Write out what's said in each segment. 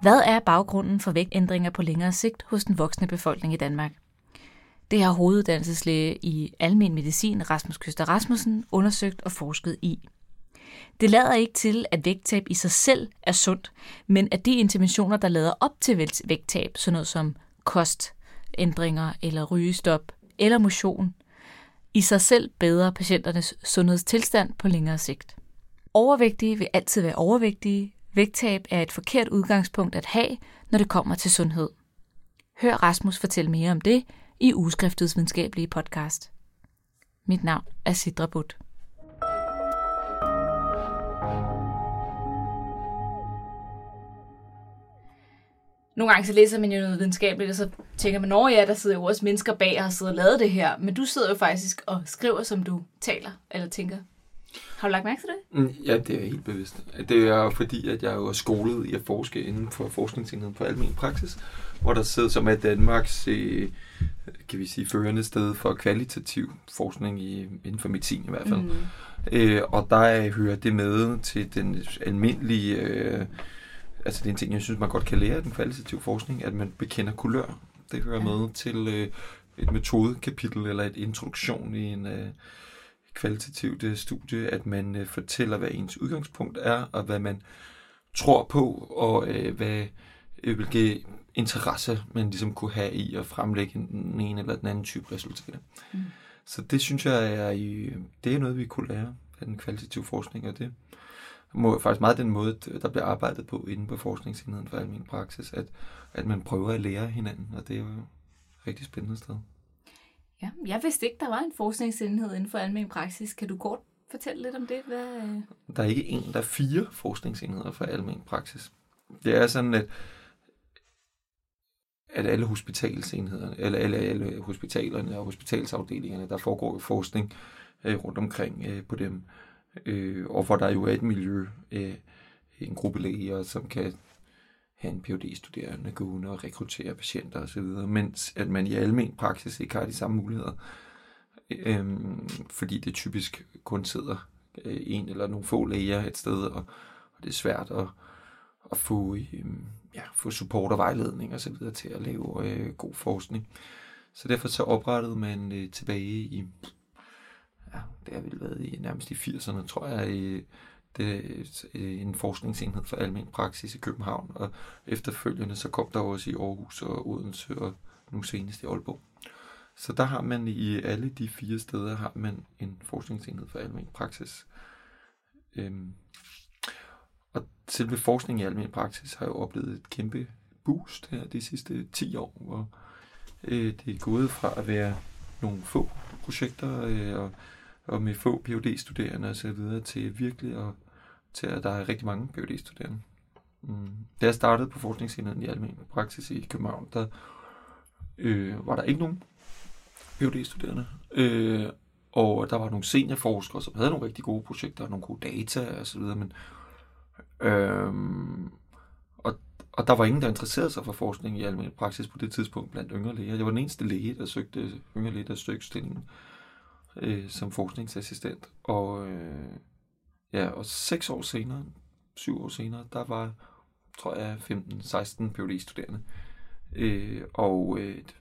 Hvad er baggrunden for vægtændringer på længere sigt hos den voksne befolkning i Danmark? Det har hoveduddannelseslæge i almen medicin Rasmus Køster Rasmussen undersøgt og forsket i. Det lader ikke til, at vægttab i sig selv er sundt, men at de interventioner, der lader op til vægttab, sådan noget som kostændringer eller rygestop eller motion, i sig selv bedre patienternes sundhedstilstand på længere sigt. Overvægtige vil altid være overvægtige. Vægttab er et forkert udgangspunkt at have, når det kommer til sundhed. Hør Rasmus fortælle mere om det i Ugeskriftets videnskabelige podcast. Mit navn er Sidra Butt. Nogle gange så læser man jo noget videnskabeligt, og så tænker man, at ja, der sidder jo også mennesker bag og har siddet og lavet det her. Men du sidder jo faktisk og skriver, som du taler eller tænker. Har du lagt mærke til det? Mm, ja, det er helt bevidst. Det er fordi, at jeg er skolet i at forske inden for forskningsenheden for almen praksis, hvor der sidder som er Danmarks øh, kan vi sige, førende sted for kvalitativ forskning i, inden for medicin i hvert fald. Mm. Øh, og der hører det med til den almindelige... Øh, altså det er en ting, jeg synes, man godt kan lære af den kvalitative forskning, at man bekender kulør. Det hører ja. med til øh, et metodekapitel eller et introduktion i en øh, kvalitativt øh, studie, at man øh, fortæller, hvad ens udgangspunkt er, og hvad man tror på, og øh, hvad, øh, hvilke interesse man ligesom kunne have i at fremlægge den ene eller den anden type resultater. Mm. Så det synes jeg er, i, det er noget, vi kunne lære af den kvalitative forskning, og det må faktisk meget den måde, der bliver arbejdet på inden på forskningsenheden for almen praksis, at, at man prøver at lære hinanden, og det er jo et rigtig spændende sted. Ja, jeg vidste ikke, der var en forskningsenhed inden for almen praksis. Kan du kort fortælle lidt om det? Hvad... Øh? Der er ikke en, der er fire forskningsenheder for almen praksis. Det er sådan, at at alle hospitalsenhederne, eller alle, alle hospitalerne og hospitalsafdelingerne, der foregår forskning øh, rundt omkring øh, på dem øh, og hvor der jo er et miljø, øh, en gruppe læger, som kan have en phd studerende gående og rekruttere patienter osv., mens at man i almen praksis ikke har de samme muligheder, øhm, fordi det typisk kun sidder øh, en eller nogle få læger et sted, og, og det er svært at, at få, øhm, ja, få support og vejledning osv. til at lave øh, god forskning. Så derfor så oprettede man øh, tilbage i ja, det har vel været i nærmest i 80'erne, tror jeg, i det, er øh, en forskningsenhed for almen praksis i København, og efterfølgende så kom der også i Aarhus og Odense og nu senest i Aalborg. Så der har man i alle de fire steder har man en forskningsenhed for almen praksis. Øhm, og selve forskning i almen praksis har jo oplevet et kæmpe boost her de sidste 10 år, hvor øh, det er gået fra at være nogle få projekter øh, og og med få phd studerende og så videre til virkelig at, til at der er rigtig mange phd studerende mm. Da jeg startede på forskningsenheden i almen praksis i København, der øh, var der ikke nogen phd studerende øh, og der var nogle seniorforskere, som havde nogle rigtig gode projekter og nogle gode data og så videre, men øh, og, og der var ingen, der interesserede sig for forskning i almen praksis på det tidspunkt blandt yngre læger. Jeg var den eneste læge, der søgte yngre læge, der søgte stillingen. øh, Øh, som forskningsassistent. Og, øh, ja, og seks år senere, syv år senere, der var, tror jeg, 15-16 phd studerende Øh, og øh, et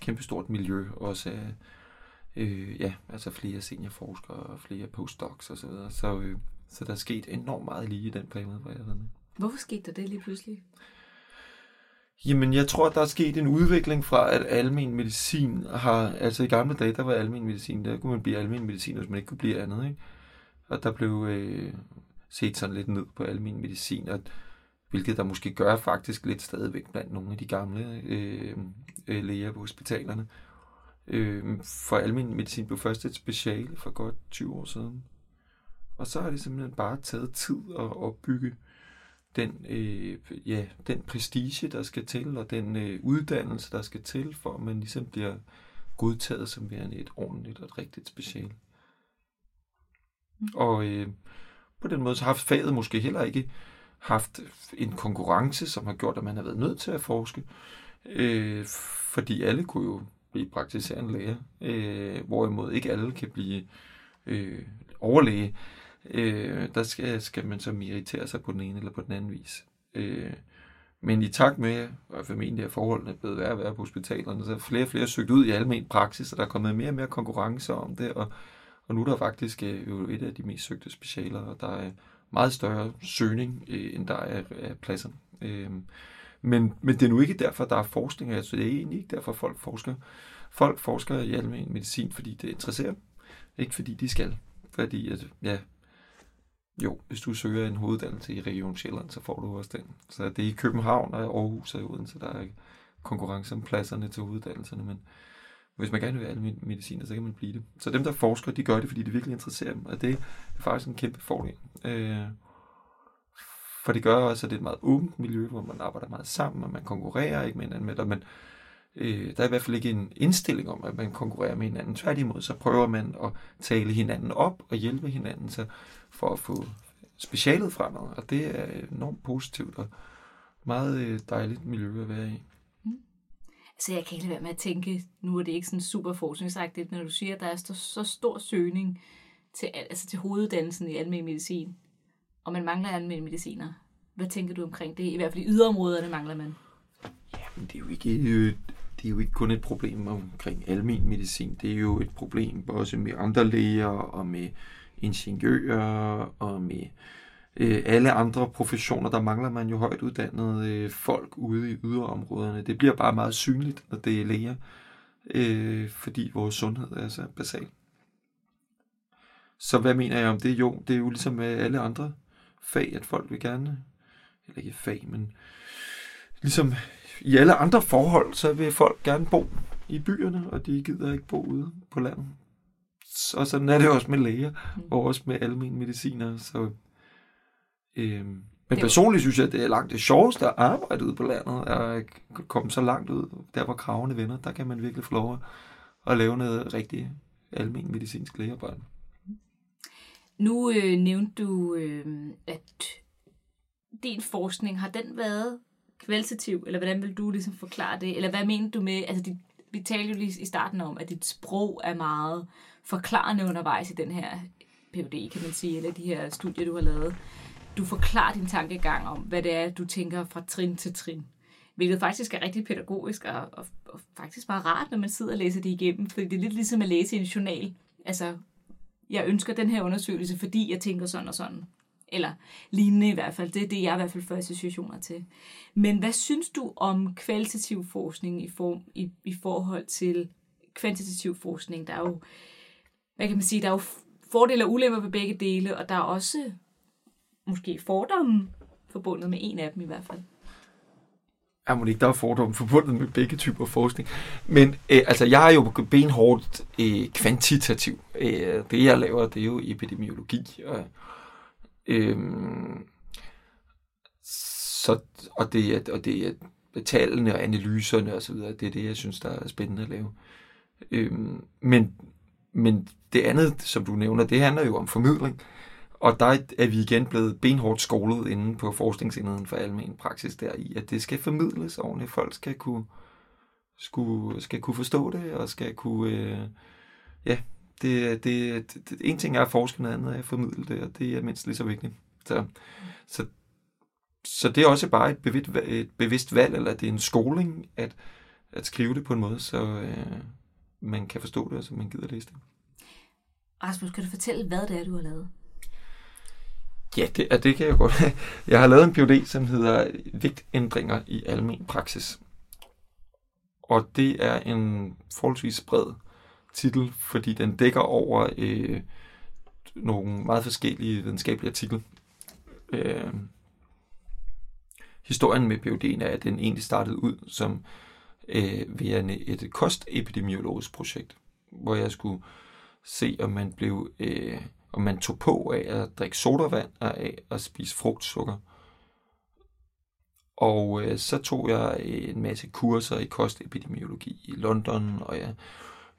kæmpestort miljø også af øh, ja, altså flere seniorforskere og flere postdocs osv. Så, videre. så, øh, så der er sket enormt meget lige i den periode, hvor jeg har været med. Hvorfor skete der det lige pludselig? Jamen, jeg tror, der er sket en udvikling fra, at almen medicin har... Altså, i gamle dage, der var almen medicin, der kunne man blive almen medicin, hvis man ikke kunne blive andet, ikke? Og der blev øh, set sådan lidt ned på almen medicin, og, hvilket der måske gør faktisk lidt stadigvæk blandt nogle af de gamle øh, øh læger på hospitalerne. Øh, for almen medicin blev først et speciale for godt 20 år siden. Og så har det simpelthen bare taget tid at opbygge den, øh, ja, den prestige, der skal til, og den øh, uddannelse, der skal til, for at man ligesom bliver godtaget som værende et ordentligt og et rigtigt special. Mm. Og øh, på den måde så har faget måske heller ikke haft en konkurrence, som har gjort, at man har været nødt til at forske, øh, fordi alle kunne jo blive praktiserende læger, øh, hvorimod ikke alle kan blive øh, overlæge øh, Øh, der skal, skal man så irritere sig på den ene eller på den anden vis. Øh, Men i takt med, og formentlig er forholdene blevet værre og værre på hospitalerne, så er flere og flere søgt ud i almen praksis, og der er kommet mere og mere konkurrence om det, og, og nu er der faktisk øh, jo et af de mest søgte specialer, og der er meget større søgning, øh, end der er af pladser. Øh, men, men det er nu ikke derfor, der er forskning, altså det er egentlig ikke derfor, folk forsker. Folk forsker i almen medicin, fordi det interesserer dem, ikke fordi de skal. Fordi, at, ja, jo, hvis du søger en hoveduddannelse i Region Sjælland, så får du også den. Så det er i København og Aarhus og Odense, der er konkurrence om pladserne til hoveduddannelserne, men hvis man gerne vil være medicin, så kan man blive det. Så dem, der forsker, de gør det, fordi det virkelig interesserer dem, og det er faktisk en kæmpe fordel. Øh, for det gør også, at det er et meget åbent miljø, hvor man arbejder meget sammen, og man konkurrerer ikke med hinanden, men øh, der er i hvert fald ikke en indstilling om, at man konkurrerer med hinanden. Tværtimod, så prøver man at tale hinanden op og hjælpe hinanden til, for at få specialet fremad, og det er enormt positivt og meget øh, dejligt miljø at være i. Mm. Altså jeg kan ikke lade være med at tænke, nu er det ikke sådan super forskningsagtigt, når du siger, at der er så stor søgning til, altså til hoveduddannelsen i almindelig medicin, og man mangler almindelige mediciner. Hvad tænker du omkring det? I hvert fald i yderområderne mangler man. Jamen, det er jo ikke, øh, det er jo ikke kun et problem omkring almen medicin. Det er jo et problem også med andre læger og med ingeniører og med øh, alle andre professioner. Der mangler man jo højt uddannede øh, folk ude i yderområderne. Det bliver bare meget synligt, når det er læger, øh, fordi vores sundhed er så basal. Så hvad mener jeg om det? Jo, det er jo ligesom med alle andre fag, at folk vil gerne, eller ikke fag, men ligesom i alle andre forhold, så vil folk gerne bo i byerne, og de gider ikke bo ude på landet. Og sådan er det også med læger, mm. og også med almindelige mediciner. Så, øhm, men personligt synes jeg, at det er langt det sjoveste at arbejde ude på landet, at komme så langt ud, der hvor kravene vender, der kan man virkelig få lov at lave noget rigtig almindelig medicinsk lægearbejde. Nu øh, nævnte du, øh, at din forskning, har den været kvalitativ, eller hvordan vil du ligesom forklare det? Eller hvad mener du med, altså dit, vi talte jo lige i starten om, at dit sprog er meget forklarende undervejs i den her PhD, kan man sige, eller de her studier, du har lavet. Du forklarer din tankegang om, hvad det er, du tænker fra trin til trin. Hvilket faktisk er rigtig pædagogisk og, og, og faktisk meget rart, når man sidder og læser det igennem, fordi det er lidt ligesom at læse en journal. Altså, jeg ønsker den her undersøgelse, fordi jeg tænker sådan og sådan. Eller lignende i hvert fald. Det er det, jeg i hvert fald får associationer til. Men hvad synes du om kvalitativ forskning i, form, i, i forhold til kvantitativ forskning? Der er jo, hvad kan man sige, der er jo fordele og ulemper ved begge dele, og der er også måske fordomme forbundet med en af dem i hvert fald. Ja, må ikke, der er fordomme forbundet med begge typer forskning. Men øh, altså, jeg er jo benhårdt øh, kvantitativ. Øh, det, jeg laver, det er jo epidemiologi. Og, øh, Øhm, så, og det er, og det er tallene og analyserne og så videre, det er det, jeg synes, der er spændende at lave. Øhm, men, men det andet, som du nævner, det handler jo om formidling. Og der er vi igen blevet benhårdt skolet inde på forskningsenheden for almen praksis der i, at det skal formidles ordentligt. Folk skal kunne, skulle, skal kunne forstå det, og skal kunne, øh, ja, det, det, det, en ting er at forske, noget andet er at formidle det, og det er mindst lige så vigtigt. Så, så, så det er også bare et bevidst, et bevidst valg, eller det er en skoling, at, at skrive det på en måde, så øh, man kan forstå det, og så man gider læse det. Rasmus, kan du fortælle, hvad det er, du har lavet? Ja, det, det kan jeg godt. Jeg har lavet en PhD, som hedder Vægtændringer i almen praksis. Og det er en forholdsvis bred titel, fordi den dækker over øh, nogle meget forskellige videnskabelige artikler. Øh, historien med PUD'en er, at den egentlig startede ud som øh, via et kostepidemiologisk projekt, hvor jeg skulle se, om man blev øh, om man tog på af at drikke sodavand og af at spise frugtsukker. Og øh, så tog jeg øh, en masse kurser i kostepidemiologi i London, og jeg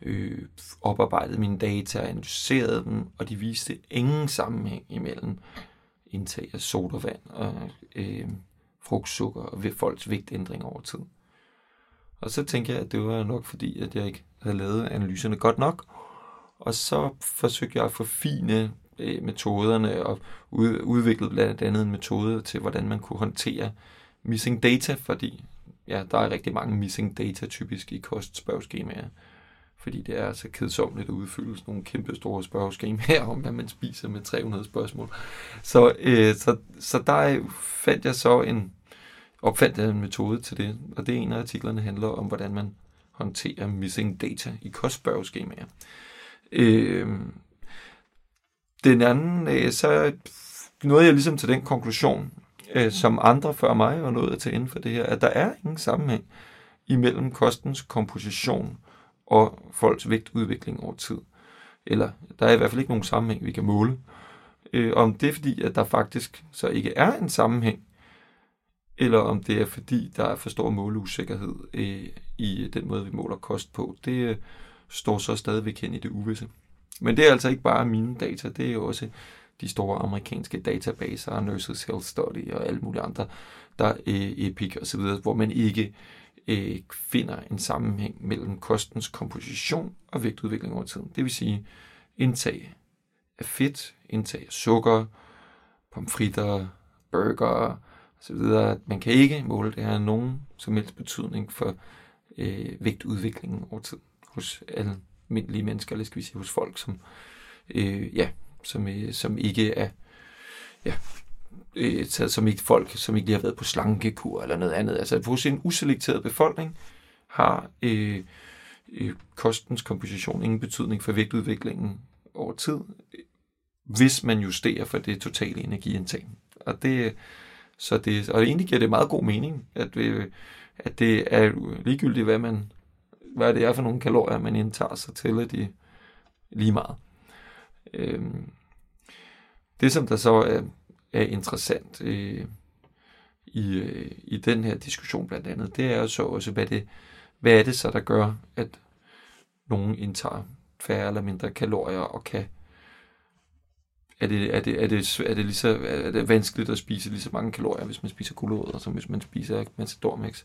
øh, oparbejdede mine data analyseret dem, og de viste ingen sammenhæng imellem indtag af sodavand og øh, frugtsukker og folks vægtændring over tid. Og så tænkte jeg, at det var nok fordi, at jeg ikke havde lavet analyserne godt nok, og så forsøgte jeg at forfine øh, metoderne og ud, udviklede blandt andet en metode til, hvordan man kunne håndtere missing data, fordi ja, der er rigtig mange missing data typisk i kostspørgeskemaer, fordi det er så kedsomligt at udfylde sådan nogle kæmpe store spørgeskemaer om, hvad man spiser med 300 spørgsmål. Så, øh, så, så der fandt jeg så en, opfandt jeg en metode til det, og det er en af artiklerne handler om, hvordan man håndterer missing data i kostspørgeskemaer. Øh, den anden, øh, så nåede jeg ligesom til den konklusion, øh, som andre før mig var nået til inden for det her, at der er ingen sammenhæng imellem kostens komposition og folks vægtudvikling over tid. Eller der er i hvert fald ikke nogen sammenhæng, vi kan måle. Øh, om det er fordi, at der faktisk så ikke er en sammenhæng, eller om det er fordi, der er for stor måleusikkerhed øh, i den måde, vi måler kost på, det øh, står så stadigvæk hen i det uvisse. Men det er altså ikke bare mine data, det er jo også de store amerikanske databaser, Nurses Health Study og alle mulige andre, der øh, er Epic og så videre, hvor man ikke øh, Øh, finder en sammenhæng mellem kostens komposition og vægtudvikling over tiden. Det vil sige indtag af fedt, indtag af sukker, pomfritter, burger osv. Man kan ikke måle det her nogen som helst betydning for øh, vægtudviklingen over tid hos almindelige mennesker, eller skal vi sige hos folk, som, øh, ja, som, øh, som ikke er ja, øh, som ikke folk, som ikke lige har været på slankekur eller noget andet. Altså hos en uselekteret befolkning har øh, øh, kostens komposition ingen betydning for vægtudviklingen over tid, hvis man justerer for det totale energiindtag. Og det, så det, og egentlig giver det meget god mening, at, vi, at det er ligegyldigt, hvad, man, hvad det er for nogle kalorier, man indtager, så tæller de lige meget. Øhm, det, som der så er, er interessant øh, i, øh, i den her diskussion blandt andet, det er så også, hvad, det, hvad er det så, der gør, at nogen indtager færre eller mindre kalorier og kan er det, er det, er det, er det, lige så, er det vanskeligt at spise lige så mange kalorier, hvis man spiser gulerødder, som hvis man spiser Matador Mix.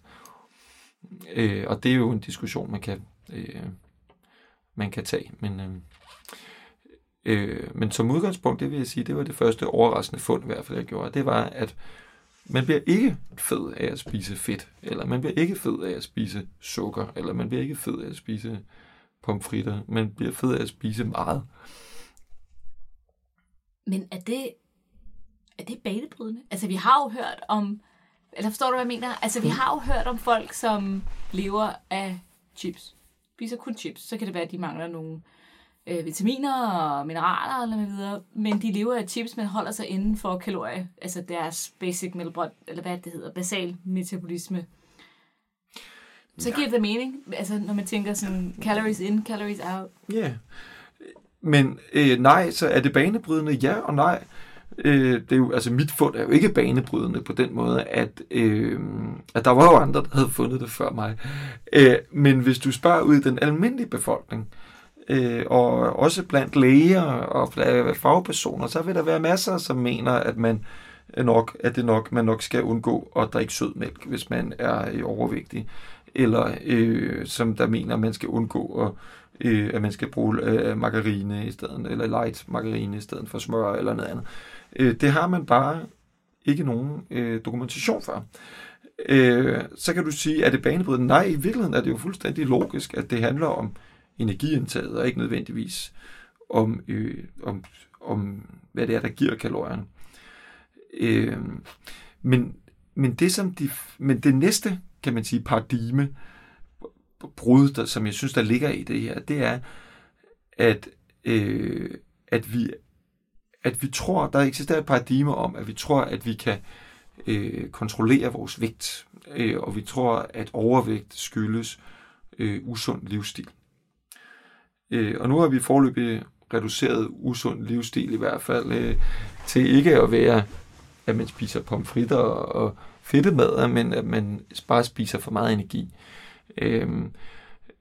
Øh, og det er jo en diskussion, man kan, øh, man kan tage. Men, øh, øh, men som udgangspunkt, det vil jeg sige, det var det første overraskende fund, i hvert fald jeg gjorde, det var, at man bliver ikke fed af at spise fedt, eller man bliver ikke fed af at spise sukker, eller man bliver ikke fed af at spise pomfritter, man bliver fed af at spise meget. Men er det, er det banebrydende? Altså, vi har jo hørt om, eller forstår du, hvad jeg mener? Altså, vi mm. har jo hørt om folk, som lever af chips. Spiser kun chips. Så kan det være, at de mangler nogle øh, vitaminer og mineraler eller videre, men de lever af chips, men holder sig inden for kalorier, altså deres basic metabolot, eller hvad det hedder, basal metabolisme. Så ja. giver det mening, altså når man tænker sådan calories in, calories out. Ja, yeah. men øh, nej, så er det banebrydende ja og nej. Øh, det er jo, altså mit fund er jo ikke banebrydende på den måde, at, øh, at der var jo andre, der havde fundet det før mig. Øh, men hvis du spørger ud i den almindelige befolkning, øh, øh, og også blandt læger og fagpersoner, så vil der være masser, som mener, at man nok, at det nok, man nok skal undgå at drikke sødmælk, hvis man er øh, overvægtig, eller øh, som der mener, at man skal undgå at øh, at man skal bruge øh, margarine i stedet, eller light margarine i stedet for smør eller noget andet. Øh, det har man bare ikke nogen øh, dokumentation for. Øh, så kan du sige, at det banebrydende? Nej, i virkeligheden er det jo fuldstændig logisk, at det handler om energiindtaget, og ikke nødvendigvis om, øh, om, om hvad det er, der giver kalorierne. Øh, men, men, det, som de, men det næste, kan man sige, paradigme, brud, der, som jeg synes, der ligger i det her, det er, at, øh, at, vi, at vi tror, der eksisterer et paradigme om, at vi tror, at vi kan øh, kontrollere vores vægt, øh, og vi tror, at overvægt skyldes øh, usund livsstil. Øh, og nu har vi forløbig reduceret usund livsstil i hvert fald øh, til ikke at være, at man spiser pomfritter og fedtemad, men at man bare spiser for meget energi. Øh,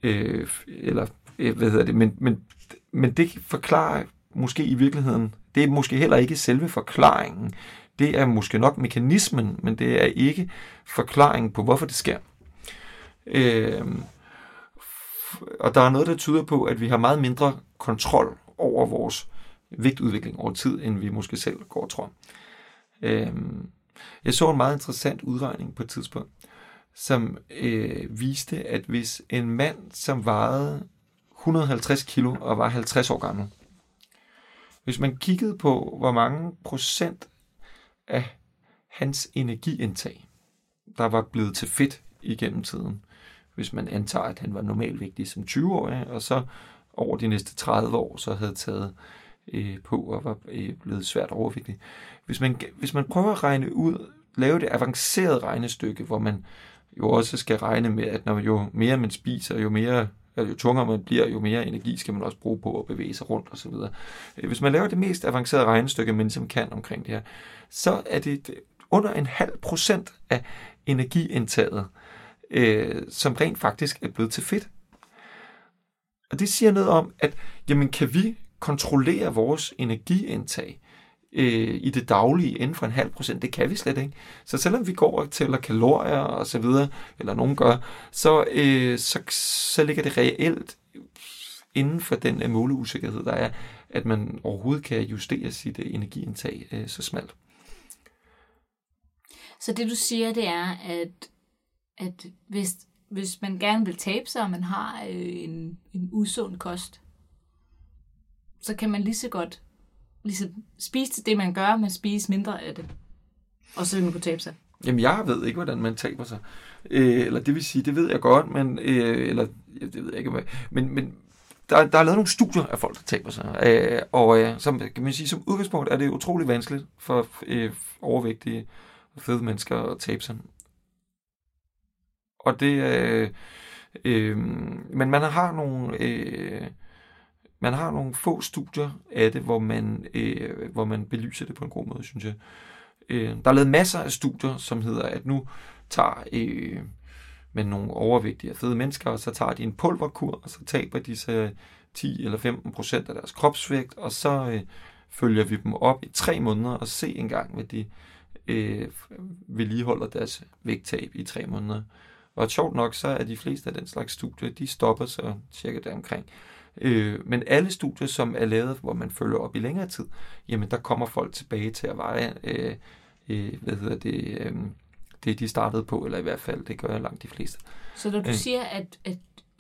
øh, eller øh, hvad hedder det, men, men, men det forklarer måske i virkeligheden, det er måske heller ikke selve forklaringen. Det er måske nok mekanismen, men det er ikke forklaringen på, hvorfor det sker. Øh, og der er noget, der tyder på, at vi har meget mindre kontrol over vores vægtudvikling over tid, end vi måske selv går og tror. Øhm, Jeg så en meget interessant udregning på et tidspunkt, som øh, viste, at hvis en mand, som vejede 150 kilo og var 50 år gammel, hvis man kiggede på, hvor mange procent af hans energiindtag, der var blevet til fedt igennem tiden, hvis man antager, at han var normalvægtig som 20-årig, og så over de næste 30 år, så havde taget øh, på og var øh, blevet svært overvægtig. Hvis man, hvis man prøver at regne ud, lave det avancerede regnestykke, hvor man jo også skal regne med, at når jo mere man spiser, jo mere eller jo tungere man bliver, jo mere energi skal man også bruge på at bevæge sig rundt osv. Øh, hvis man laver det mest avancerede regnestykke, man som kan omkring det her, så er det under en halv procent af energiindtaget, øh, som rent faktisk er blevet til fedt. Og det siger noget om, at jamen, kan vi kontrollere vores energiindtag øh, i det daglige inden for en halv procent? Det kan vi slet ikke. Så selvom vi går og tæller kalorier og så videre, eller nogen gør, så, øh, så, så ligger det reelt inden for den øh, måleusikkerhed, der er, at man overhovedet kan justere sit øh, energiindtag øh, så smalt. Så det du siger, det er, at, at hvis, hvis man gerne vil tabe sig, og man har øh, en, en usund kost, så kan man lige så godt ligesom spise til det, man gør, men spise mindre af det. Og så vil man kunne tabe sig. Jamen, jeg ved ikke, hvordan man taber sig. Øh, eller det vil sige, det ved jeg godt, men, øh, eller det ved jeg ikke, men, men der, der er lavet nogle studier af folk, der taber sig. Øh, og øh, som, kan man sige, som udgangspunkt er det utrolig vanskeligt for øh, overvægtige fede mennesker at tabe sig. Og det øh, øh, men man har nogle øh, man har nogle få studier af det, hvor man, øh, hvor man belyser det på en god måde, synes jeg. Øh, der er lavet masser af studier, som hedder, at nu tager øh, med nogle overvægtige og fede mennesker, og så tager de en pulverkur, og så taber de sig 10 eller 15 procent af deres kropsvægt, og så øh, følger vi dem op i tre måneder og se engang, hvad de øh, vedligeholder deres vægttab i tre måneder. Og sjovt nok, så er de fleste af den slags studier, de stopper så cirka deromkring. Øh, men alle studier, som er lavet, hvor man følger op i længere tid, jamen der kommer folk tilbage til at veje, øh, øh, hvad hedder det, øh, det de startede på, eller i hvert fald, det gør langt de fleste. Så når du øh, siger, at, at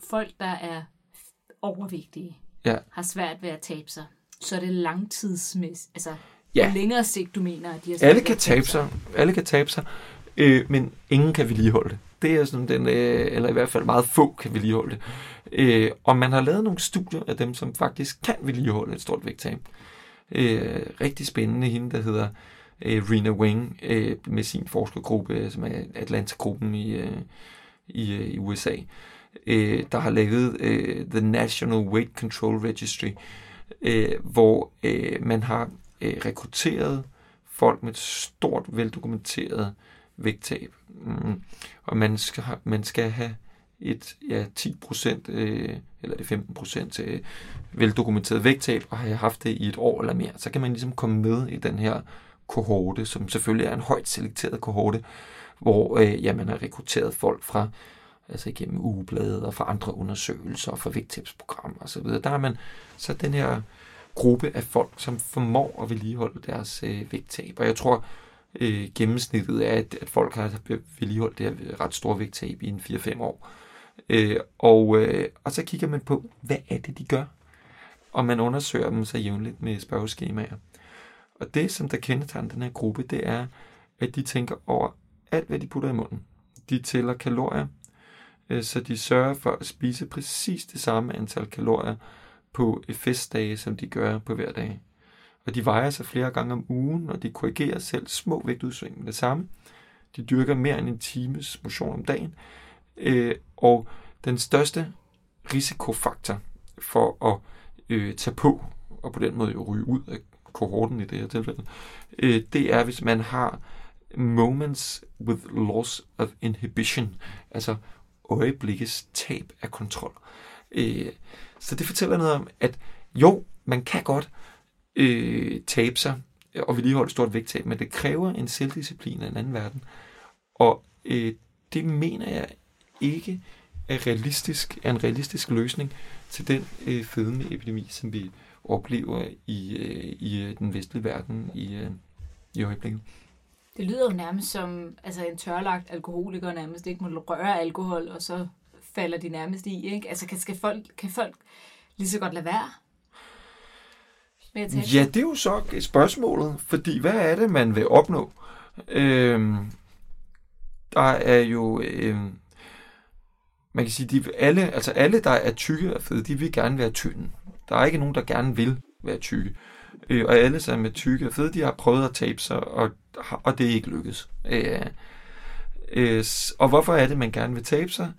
folk, der er overvægtige, ja. har svært ved at tabe sig, så er det langtidsmæssigt, altså ja. på længere sigt, du mener, at de har Alle kan tabe sig, alle kan tabe sig, øh, men ingen kan vedligeholde det. Det er sådan den, øh, eller i hvert fald meget få kan vedligeholde det. Øh, og man har lavet nogle studier af dem, som faktisk kan vedligeholde et stort vægttab. Øh, rigtig spændende hende, der hedder øh, Rena Wing, øh, med sin forskergruppe, øh, som er Atlanta-gruppen i, øh, i, øh, i USA, øh, der har lavet øh, The National Weight Control Registry, øh, hvor øh, man har øh, rekrutteret folk med stort, veldokumenteret vægttab. Mm. Og man skal, man skal have et ja, 10 procent, øh, eller det 15 procent øh, veldokumenteret vægttab, og har jeg haft det i et år eller mere, så kan man ligesom komme med i den her kohorte, som selvfølgelig er en højt selekteret kohorte, hvor øh, ja, man har rekrutteret folk fra altså igennem ugebladet og fra andre undersøgelser og fra vægttabsprogrammer osv. Der er man så den her gruppe af folk, som formår at vedligeholde deres øh, vægttab. Og jeg tror, øh, gennemsnittet er, at, at folk har vedligeholdt det her ret store vægttab i en 4-5 år. Øh, og, øh, og så kigger man på, hvad er det, de gør? Og man undersøger dem så jævnligt med spørgeskemaer. Og det, som der kendetegner den her gruppe, det er, at de tænker over alt, hvad de putter i munden. De tæller kalorier, øh, så de sørger for at spise præcis det samme antal kalorier på festdage, som de gør på hver dag. Og de vejer sig flere gange om ugen, og de korrigerer selv små vægtudsving med det samme. De dyrker mere end en times motion om dagen, Øh, og den største risikofaktor for at øh, tage på, og på den måde jo ryge ud af kohorten i det her tilfælde, øh, det er, hvis man har moments with loss of inhibition, altså øjeblikkets tab af kontrol. Øh, så det fortæller noget om, at jo, man kan godt øh, tabe sig og vedligeholde et stort vægttab, men det kræver en selvdisciplin af en anden verden. Og øh, det mener jeg ikke er realistisk, er en realistisk løsning til den øh, fedmeepidemi, som vi oplever i, øh, i øh, den vestlige verden i, øh, i øjeblikket. Det lyder jo nærmest som altså en tørlagt alkoholiker nærmest ikke må røre alkohol, og så falder de nærmest i. Ikke? Altså kan, skal folk, kan folk lige så godt lade være? Med at tabe Ja, det er jo så spørgsmålet, fordi hvad er det, man vil opnå? Øhm, der er jo, øhm, man kan sige, de, alle, altså alle, der er tykke og fede, de vil gerne være tynde. Der er ikke nogen, der gerne vil være tykke. Øh, og alle, som er tykke og fede, de har prøvet at tabe sig, og, og det er ikke lykkedes. Øh, øh, og hvorfor er det, man gerne vil tabe sig?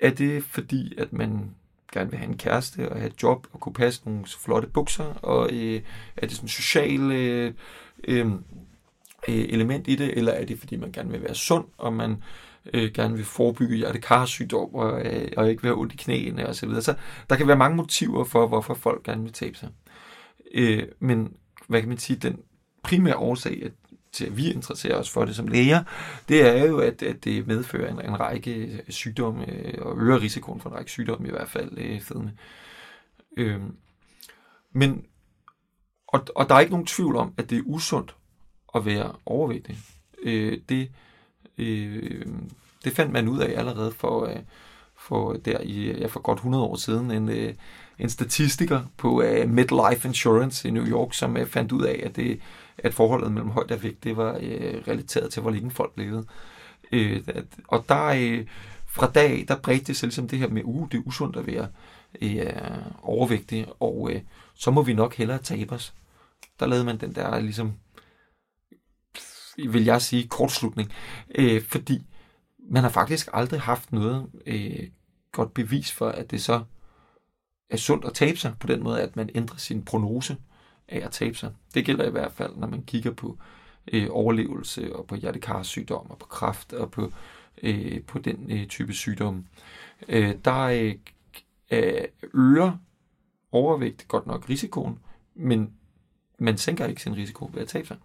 Er det fordi, at man gerne vil have en kæreste og have et job og kunne passe nogle flotte bukser? Og øh, er det sådan en social øh, øhm, øh, element i det? Eller er det fordi, man gerne vil være sund, og man øh, gerne vil forebygge hjertekarsygdom og, øh, og ikke være ondt i knæene osv.? Så, videre. så der kan være mange motiver for, hvorfor folk gerne vil tabe sig. Øh, men hvad kan man sige, den primære årsag at, til, at vi interesserer os for det som læger, det er jo, at, at det medfører en, en række sygdomme, øh, og øger risikoen for en række sygdomme i hvert fald, øh, fedme. Øhm, men, og, og der er ikke nogen tvivl om, at det er usundt at være overvægtig. Øh, det, øh, det fandt man ud af allerede for, øh, for, der i, ja, for godt 100 år siden. En, øh, en statistiker på øh, uh, Midlife Insurance i New York, som uh, fandt ud af, at, det, at forholdet mellem højde og vægt, det var øh, relateret til, hvor længe folk levede. Øh, at, og der, øh, fra dag af, der bredte det sig ligesom det her med, uh, det er usundt at være øh, overvægtig, og øh, så må vi nok hellere tabe os. Der lavede man den der, ligesom, vil jeg sige, kortslutning. Øh, fordi man har faktisk aldrig haft noget øh, godt bevis for, at det så er sundt at tabe sig på den måde, at man ændrer sin prognose af at tabe sig. Det gælder i hvert fald, når man kigger på øh, overlevelse og på hjertekarsygdom og på kræft og på, øh, på den øh, type sygdomme. Øh, der øh, øh, øger overvægt godt nok risikoen, men man sænker ikke sin risiko ved at tabe sig.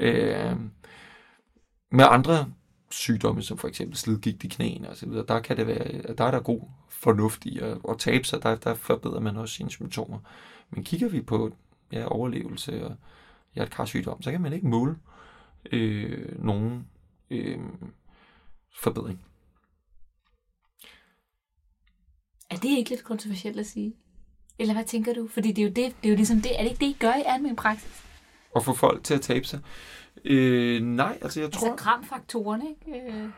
Øh, med andre sygdomme, som for eksempel slidgigt i knæene og så videre, der kan det være, der er der god fornuft i at, at tabe sig, der, der forbedrer man også sine symptomer. Men kigger vi på ja, overlevelse og hjertekarsygdom, så kan man ikke måle øh, nogen øh, forbedring. Er det ikke lidt kontroversielt at sige? Eller hvad tænker du? Fordi det er jo, det, det er jo ligesom det. Er det ikke det, I gør i almen praksis? Og få folk til at tabe sig? Øh, nej, altså jeg tror... Altså kramfaktoren, ikke? Øh,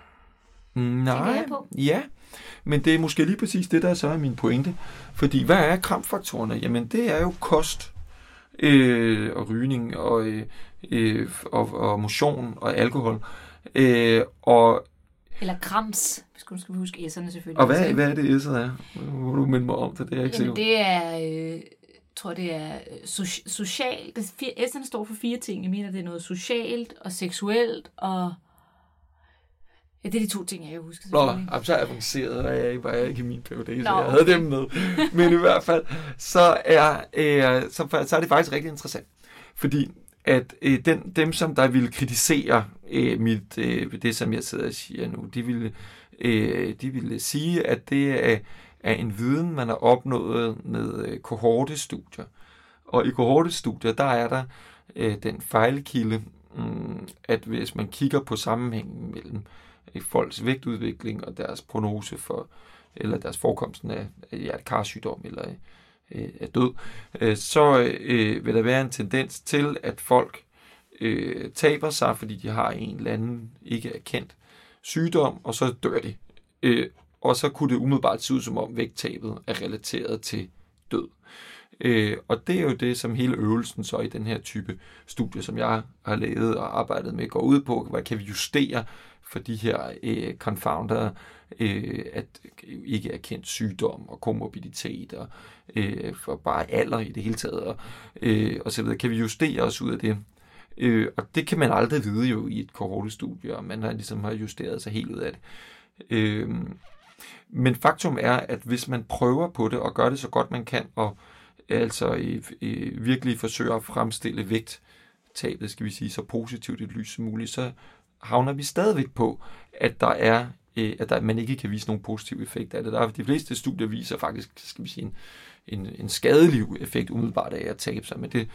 Nej, jeg på. ja, men det er måske lige præcis det, der så er min pointe. Fordi hvad er krampfaktorerne? Jamen det er jo kost øh, og rygning og, øh, øh, og, og motion og alkohol. Øh, og, eller krams, hvis du skal huske S'erne selvfølgelig. og hvad, hvad er det, S'et er? Må du minde mig om det, det er jeg ikke Jamen, det er, øh, tror det er øh, so- social, det, fire- S'erne står for fire ting. Jeg mener, det er noget socialt og seksuelt og... Ja, det er de to ting, jeg kan huske Nå, jamen, så avanceret er jeg ikke, var jeg ikke i min PhD, så Nå, jeg havde okay. dem med. Men i hvert fald, så er, øh, så, så er det faktisk rigtig interessant. Fordi at øh, den, dem, som der ville kritisere øh, mit, øh, det, som jeg sidder og siger nu, de ville, øh, de ville sige, at det er, er en viden, man har opnået med øh, kohortestudier. Og i kohortestudier, der er der øh, den fejlkilde, mm, at hvis man kigger på sammenhængen mellem øh, i folks vægtudvikling og deres prognose for, eller deres forekomsten af, af hjertekarsygdom eller øh, af død, øh, så øh, vil der være en tendens til, at folk øh, taber sig, fordi de har en eller anden ikke erkendt sygdom, og så dør de. Øh, og så kunne det umiddelbart se ud som om vægttabet er relateret til død. Øh, og det er jo det, som hele øvelsen så i den her type studie, som jeg har lavet og arbejdet med, går ud på. Hvad kan vi justere for de her øh, confounder, øh, at ikke er kendt sygdom og komorbiditet og øh, for bare alder i det hele taget og, øh, og så videre. Kan vi justere os ud af det? Øh, og det kan man aldrig vide jo i et kohortestudie, og man har ligesom har justeret sig helt ud af det. Øh, men faktum er, at hvis man prøver på det og gør det så godt man kan, og altså øh, øh, virkelig forsøger at fremstille vægttabet, skal vi sige, så positivt et lys som muligt, så havner vi stadigvæk på, at der er øh, at der, man ikke kan vise nogen positiv effekt af det. Der er, de fleste studier viser faktisk, skal vi sige, en, en, en skadelig effekt umiddelbart af at tabe sig, men det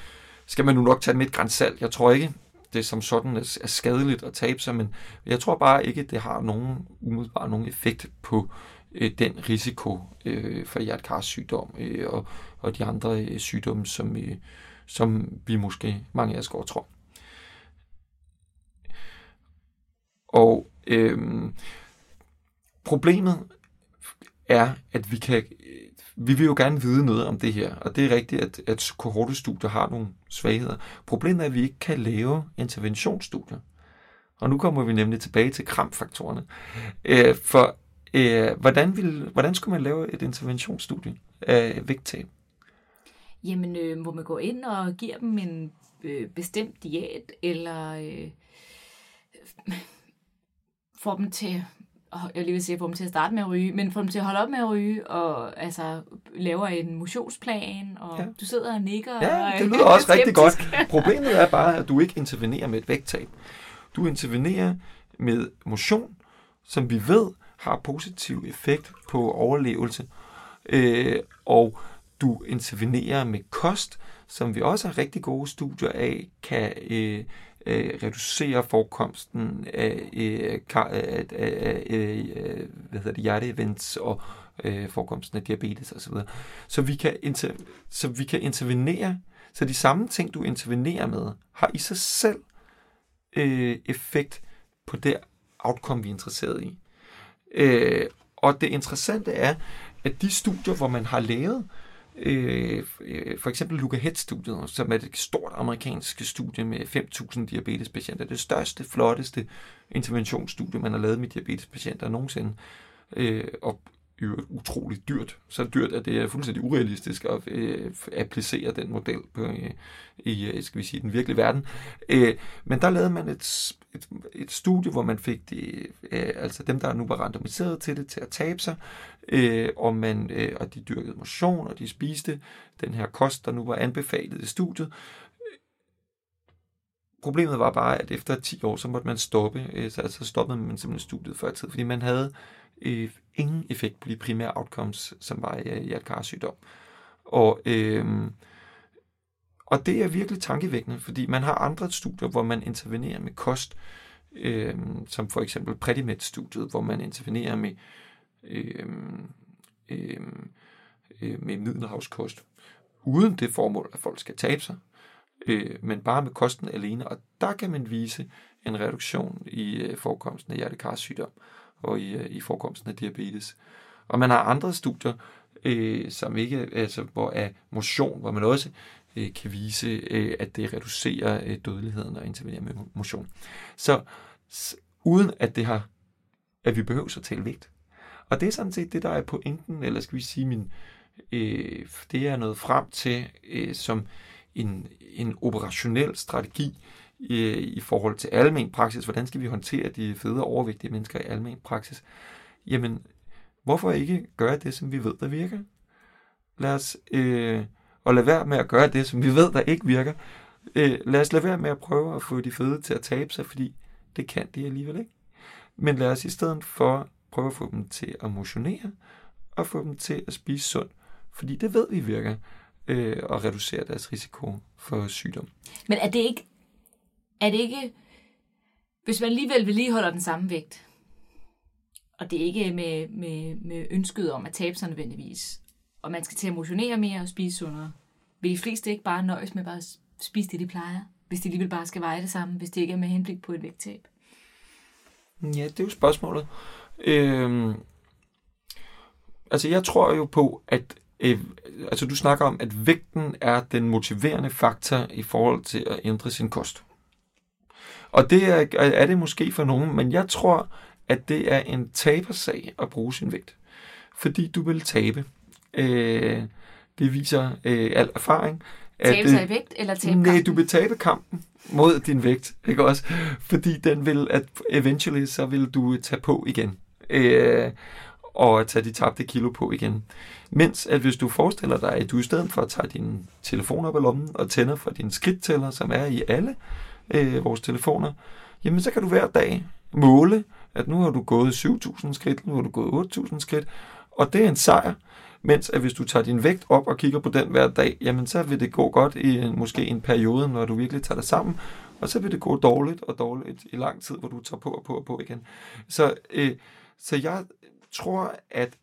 skal man nu nok tage med et grænsalt. Jeg tror ikke, det som sådan er, er skadeligt at tabe sig, men jeg tror bare ikke, det har nogen, umiddelbart nogen effekt på øh, den risiko øh, for hjertekarsygdom øh, og, og de andre øh, sygdomme, som, øh, som vi måske mange af os går og tror. Og øhm, problemet er, at vi kan vi vil jo gerne vide noget om det her, og det er rigtigt, at, at kohortestudier har nogle svagheder. Problemet er, at vi ikke kan lave interventionsstudier. Og nu kommer vi nemlig tilbage til kramfaktorerne. Øh, for øh, hvordan, vil, hvordan skulle man lave et interventionsstudie af vægttab? Jamen, øh, må man gå ind og give dem en øh, bestemt diæt, eller øh, få dem til jeg lige vil sige, få dem til at starte med at ryge, men få dem til at holde op med at ryge, og altså laver en motionsplan, og ja. du sidder og nikker. Ja, det lyder også rigtig godt. Problemet er bare, at du ikke intervenerer med et vægttab. Du intervenerer med motion, som vi ved har positiv effekt på overlevelse, øh, og du intervenerer med kost, som vi også har rigtig gode studier af, kan øh, øh, reducere forekomsten af, øh, af, af, af øh, hvad hedder det, hjerteevents og øh, forekomsten af diabetes osv. Så, så, vi kan inter, så vi kan intervenere, så de samme ting, du intervenerer med, har i sig selv øh, effekt på det outcome, vi er interesseret i. Øh, og det interessante er, at de studier, hvor man har lavet øh, Øh, øh, for eksempel Luca Head-studiet, som er et stort amerikansk studie med 5.000 diabetespatienter. Det største, flotteste interventionsstudie, man har lavet med diabetespatienter nogensinde. Øh, og utroligt dyrt. Så dyrt, at det er fuldstændig urealistisk at øh, applicere den model på, øh, i øh, skal vi sige, den virkelige verden. Øh, men der lavede man et, et, et studie, hvor man fik de, øh, altså dem, der nu var randomiseret til det, til at tabe sig, øh, og, man, øh, og de dyrkede motion, og de spiste den her kost, der nu var anbefalet i studiet. Problemet var bare, at efter 10 år, så måtte man stoppe, øh, så altså stoppede man simpelthen studiet før tid, fordi man havde øh, ingen effekt på de primære outcomes, som var i hjertekarsygdom. Og, øh, og det er virkelig tankevækkende, fordi man har andre studier, hvor man intervenerer med kost, øh, som for eksempel Predimed-studiet, hvor man intervenerer med, øh, øh, øh, med middelhavskost, uden det formål, at folk skal tabe sig, øh, men bare med kosten alene. Og der kan man vise en reduktion i øh, forekomsten af hjertekarsygdom og i, øh, i forekomsten af diabetes. Og man har andre studier, øh, som ikke, altså, hvor er motion, hvor man også øh, kan vise, øh, at det reducerer øh, dødeligheden og intervenerer med motion. Så uden at det har, at vi behøver at tale vægt. Og det er sådan set det, der er pointen, eller skal vi sige, min, øh, det er noget frem til øh, som en, en operationel strategi, i, i forhold til almen praksis. Hvordan skal vi håndtere de fede overvægtige mennesker i almen praksis? Jamen, hvorfor ikke gøre det, som vi ved, der virker? Lad os, øh, og lade være med at gøre det, som vi ved, der ikke virker. Øh, lad os lade være med at prøve at få de fede til at tabe sig, fordi det kan de alligevel ikke. Men lad os i stedet for prøve at få dem til at motionere, og få dem til at spise sundt, fordi det ved vi virker, øh, og reducere deres risiko for sygdom. Men er det ikke er det ikke, hvis man alligevel vedligeholder den samme vægt, og det er ikke med, med, med ønsket om at tabe sig nødvendigvis, og man skal til at motionere mere og spise sundere, vil de fleste ikke bare nøjes med bare at spise det, de plejer, hvis de alligevel bare skal veje det samme, hvis det ikke er med henblik på et vægttab? Ja, det er jo spørgsmålet. Øhm, altså, jeg tror jo på, at øh, altså, du snakker om, at vægten er den motiverende faktor i forhold til at ændre sin kost. Og det er, er det måske for nogen, men jeg tror, at det er en tabersag at bruge sin vægt. Fordi du vil tabe. Øh, det viser øh, al erfaring. At, tabe sig i vægt eller tabe kampen? Nej, du vil tabe kampen mod din vægt, ikke også? Fordi den vil, at eventually, så vil du tage på igen. Øh, og tage de tabte kilo på igen. Mens at hvis du forestiller dig, at du i stedet for at tage din telefon op af lommen og tænder for din skridttæller, som er i alle øh, vores telefoner, jamen så kan du hver dag måle, at nu har du gået 7.000 skridt, nu har du gået 8.000 skridt, og det er en sejr. Mens at hvis du tager din vægt op og kigger på den hver dag, jamen så vil det gå godt i en, måske en periode, når du virkelig tager det sammen, og så vil det gå dårligt og dårligt i lang tid, hvor du tager på og på og på igen. Så, øh, så jeg tror, at,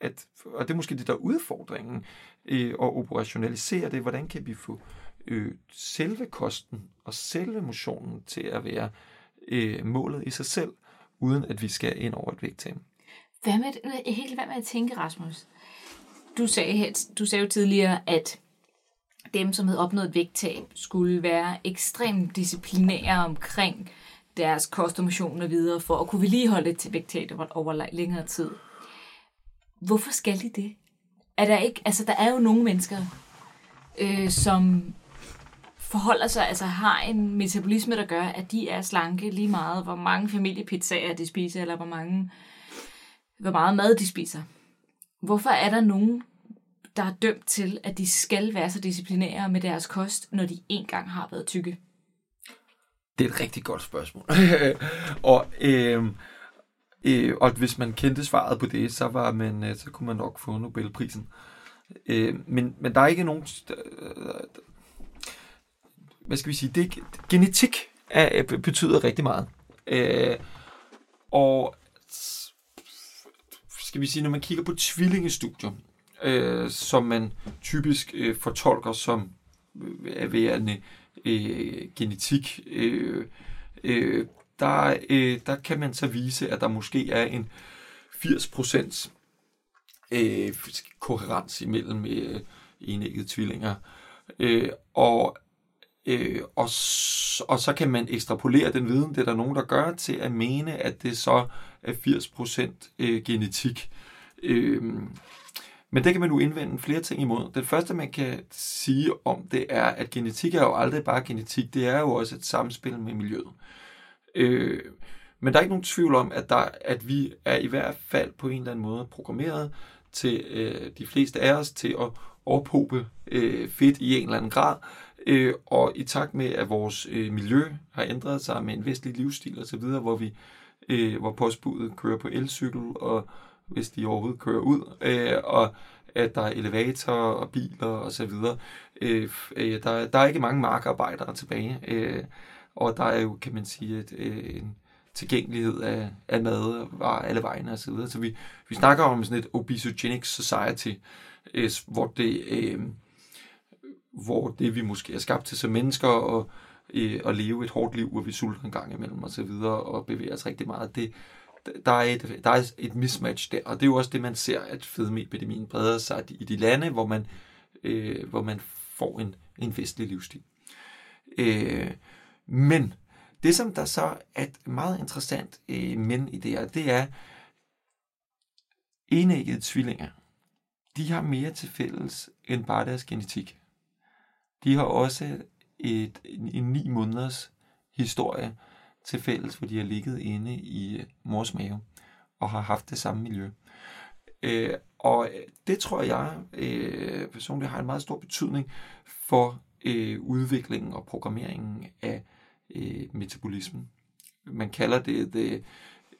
at, og det er måske det, der udfordringen, øh, at operationalisere det, hvordan kan vi få øh, selve kosten og selve motionen til at være øh, målet i sig selv, uden at vi skal ind over et vægttab. Hvad med, helt hvad med at tænke, Rasmus? Du sagde, du sagde jo tidligere, at dem, som havde opnået vægttab, skulle være ekstremt disciplinære omkring deres kost og motion og videre, for at kunne vedligeholde et vægttab over længere tid. Hvorfor skal de det? Er der ikke, altså der er jo nogle mennesker, øh, som forholder sig, altså har en metabolisme, der gør, at de er slanke lige meget, hvor mange familiepizzaer de spiser, eller hvor mange, hvor meget mad de spiser. Hvorfor er der nogen, der er dømt til, at de skal være så disciplinære med deres kost, når de engang har været tykke? Det er et rigtig godt spørgsmål. og, øh, øh, og hvis man kendte svaret på det, så, var man, øh, så kunne man nok få Nobelprisen. Øh, men, men der er ikke nogen... Øh, hvad skal vi sige? Det, genetik er, øh, betyder rigtig meget. Øh, og skal vi sige, når man kigger på tvillingestudier, øh, som man typisk øh, fortolker som øh, værende øh, genetik, øh, øh, der, øh, der kan man så vise, at der måske er en 80% øh, koherens imellem øh, enæggede tvillinger. Øh, og, øh, og, og så kan man ekstrapolere den viden, det er der nogen, der gør, til at mene, at det så er 80% øh, genetik. Øh, men det kan man nu indvende flere ting imod. Det første, man kan sige om det, er, at genetik er jo aldrig bare genetik. Det er jo også et samspil med miljøet. Øh, men der er ikke nogen tvivl om, at, der, at vi er i hvert fald på en eller anden måde programmeret til øh, de fleste af os til at overpope øh, fedt i en eller anden grad. Øh, og i takt med, at vores øh, miljø har ændret sig med en vestlig livsstil osv., hvor vi øh, hvor postbuddet kører på elcykel, og hvis de overhovedet kører ud, øh, og at der er elevatorer og biler og så videre. Øh, øh, der, der er ikke mange markarbejdere tilbage, øh, og der er jo, kan man sige, et, øh, en tilgængelighed af, af mad var alle vegne og så videre. Så vi, vi snakker om sådan et obesogenic society, øh, hvor det... Øh, hvor det vi måske er skabt til som mennesker, og øh, at leve et hårdt liv, hvor vi sulter en gang imellem og så videre, og bevæger os rigtig meget, det, der er, et, der er et mismatch der, og det er jo også det, man ser, at fedmeepidemien breder sig i de lande, hvor man, øh, hvor man får en, en festlig livsstil. Øh, men det, som der så er meget interessant øh, men i det her, det er, enæggede tvillinger, de har mere til fælles end bare deres genetik. De har også et, en, en ni måneders historie til fælles, hvor de har ligget inde i øh, mors mave og har haft det samme miljø. Øh, og øh, det tror jeg øh, personligt har en meget stor betydning for øh, udviklingen og programmeringen af øh, metabolismen. Man kalder det det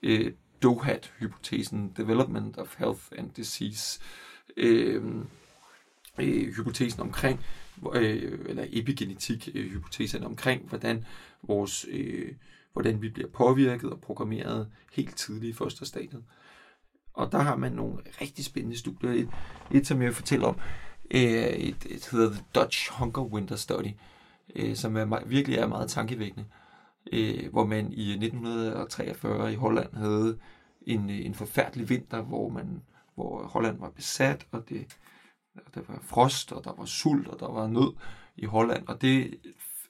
øh, DOHAT-hypotesen, Development of Health and Disease, øh, øh, hypotesen omkring, øh, eller epigenetik-hypotesen øh, omkring, hvordan vores øh, hvordan vi bliver påvirket og programmeret helt tidligt i fosterstadiet. Og der har man nogle rigtig spændende studier. Et, et som jeg fortæller om, øh, et, et hedder The Dutch Hunger Winter Study, øh, som er, virkelig er meget tankevækkende, øh, hvor man i 1943 i Holland havde en, øh, en forfærdelig vinter, hvor man hvor Holland var besat, og det, der var frost, og der var sult, og der var nød i Holland, og det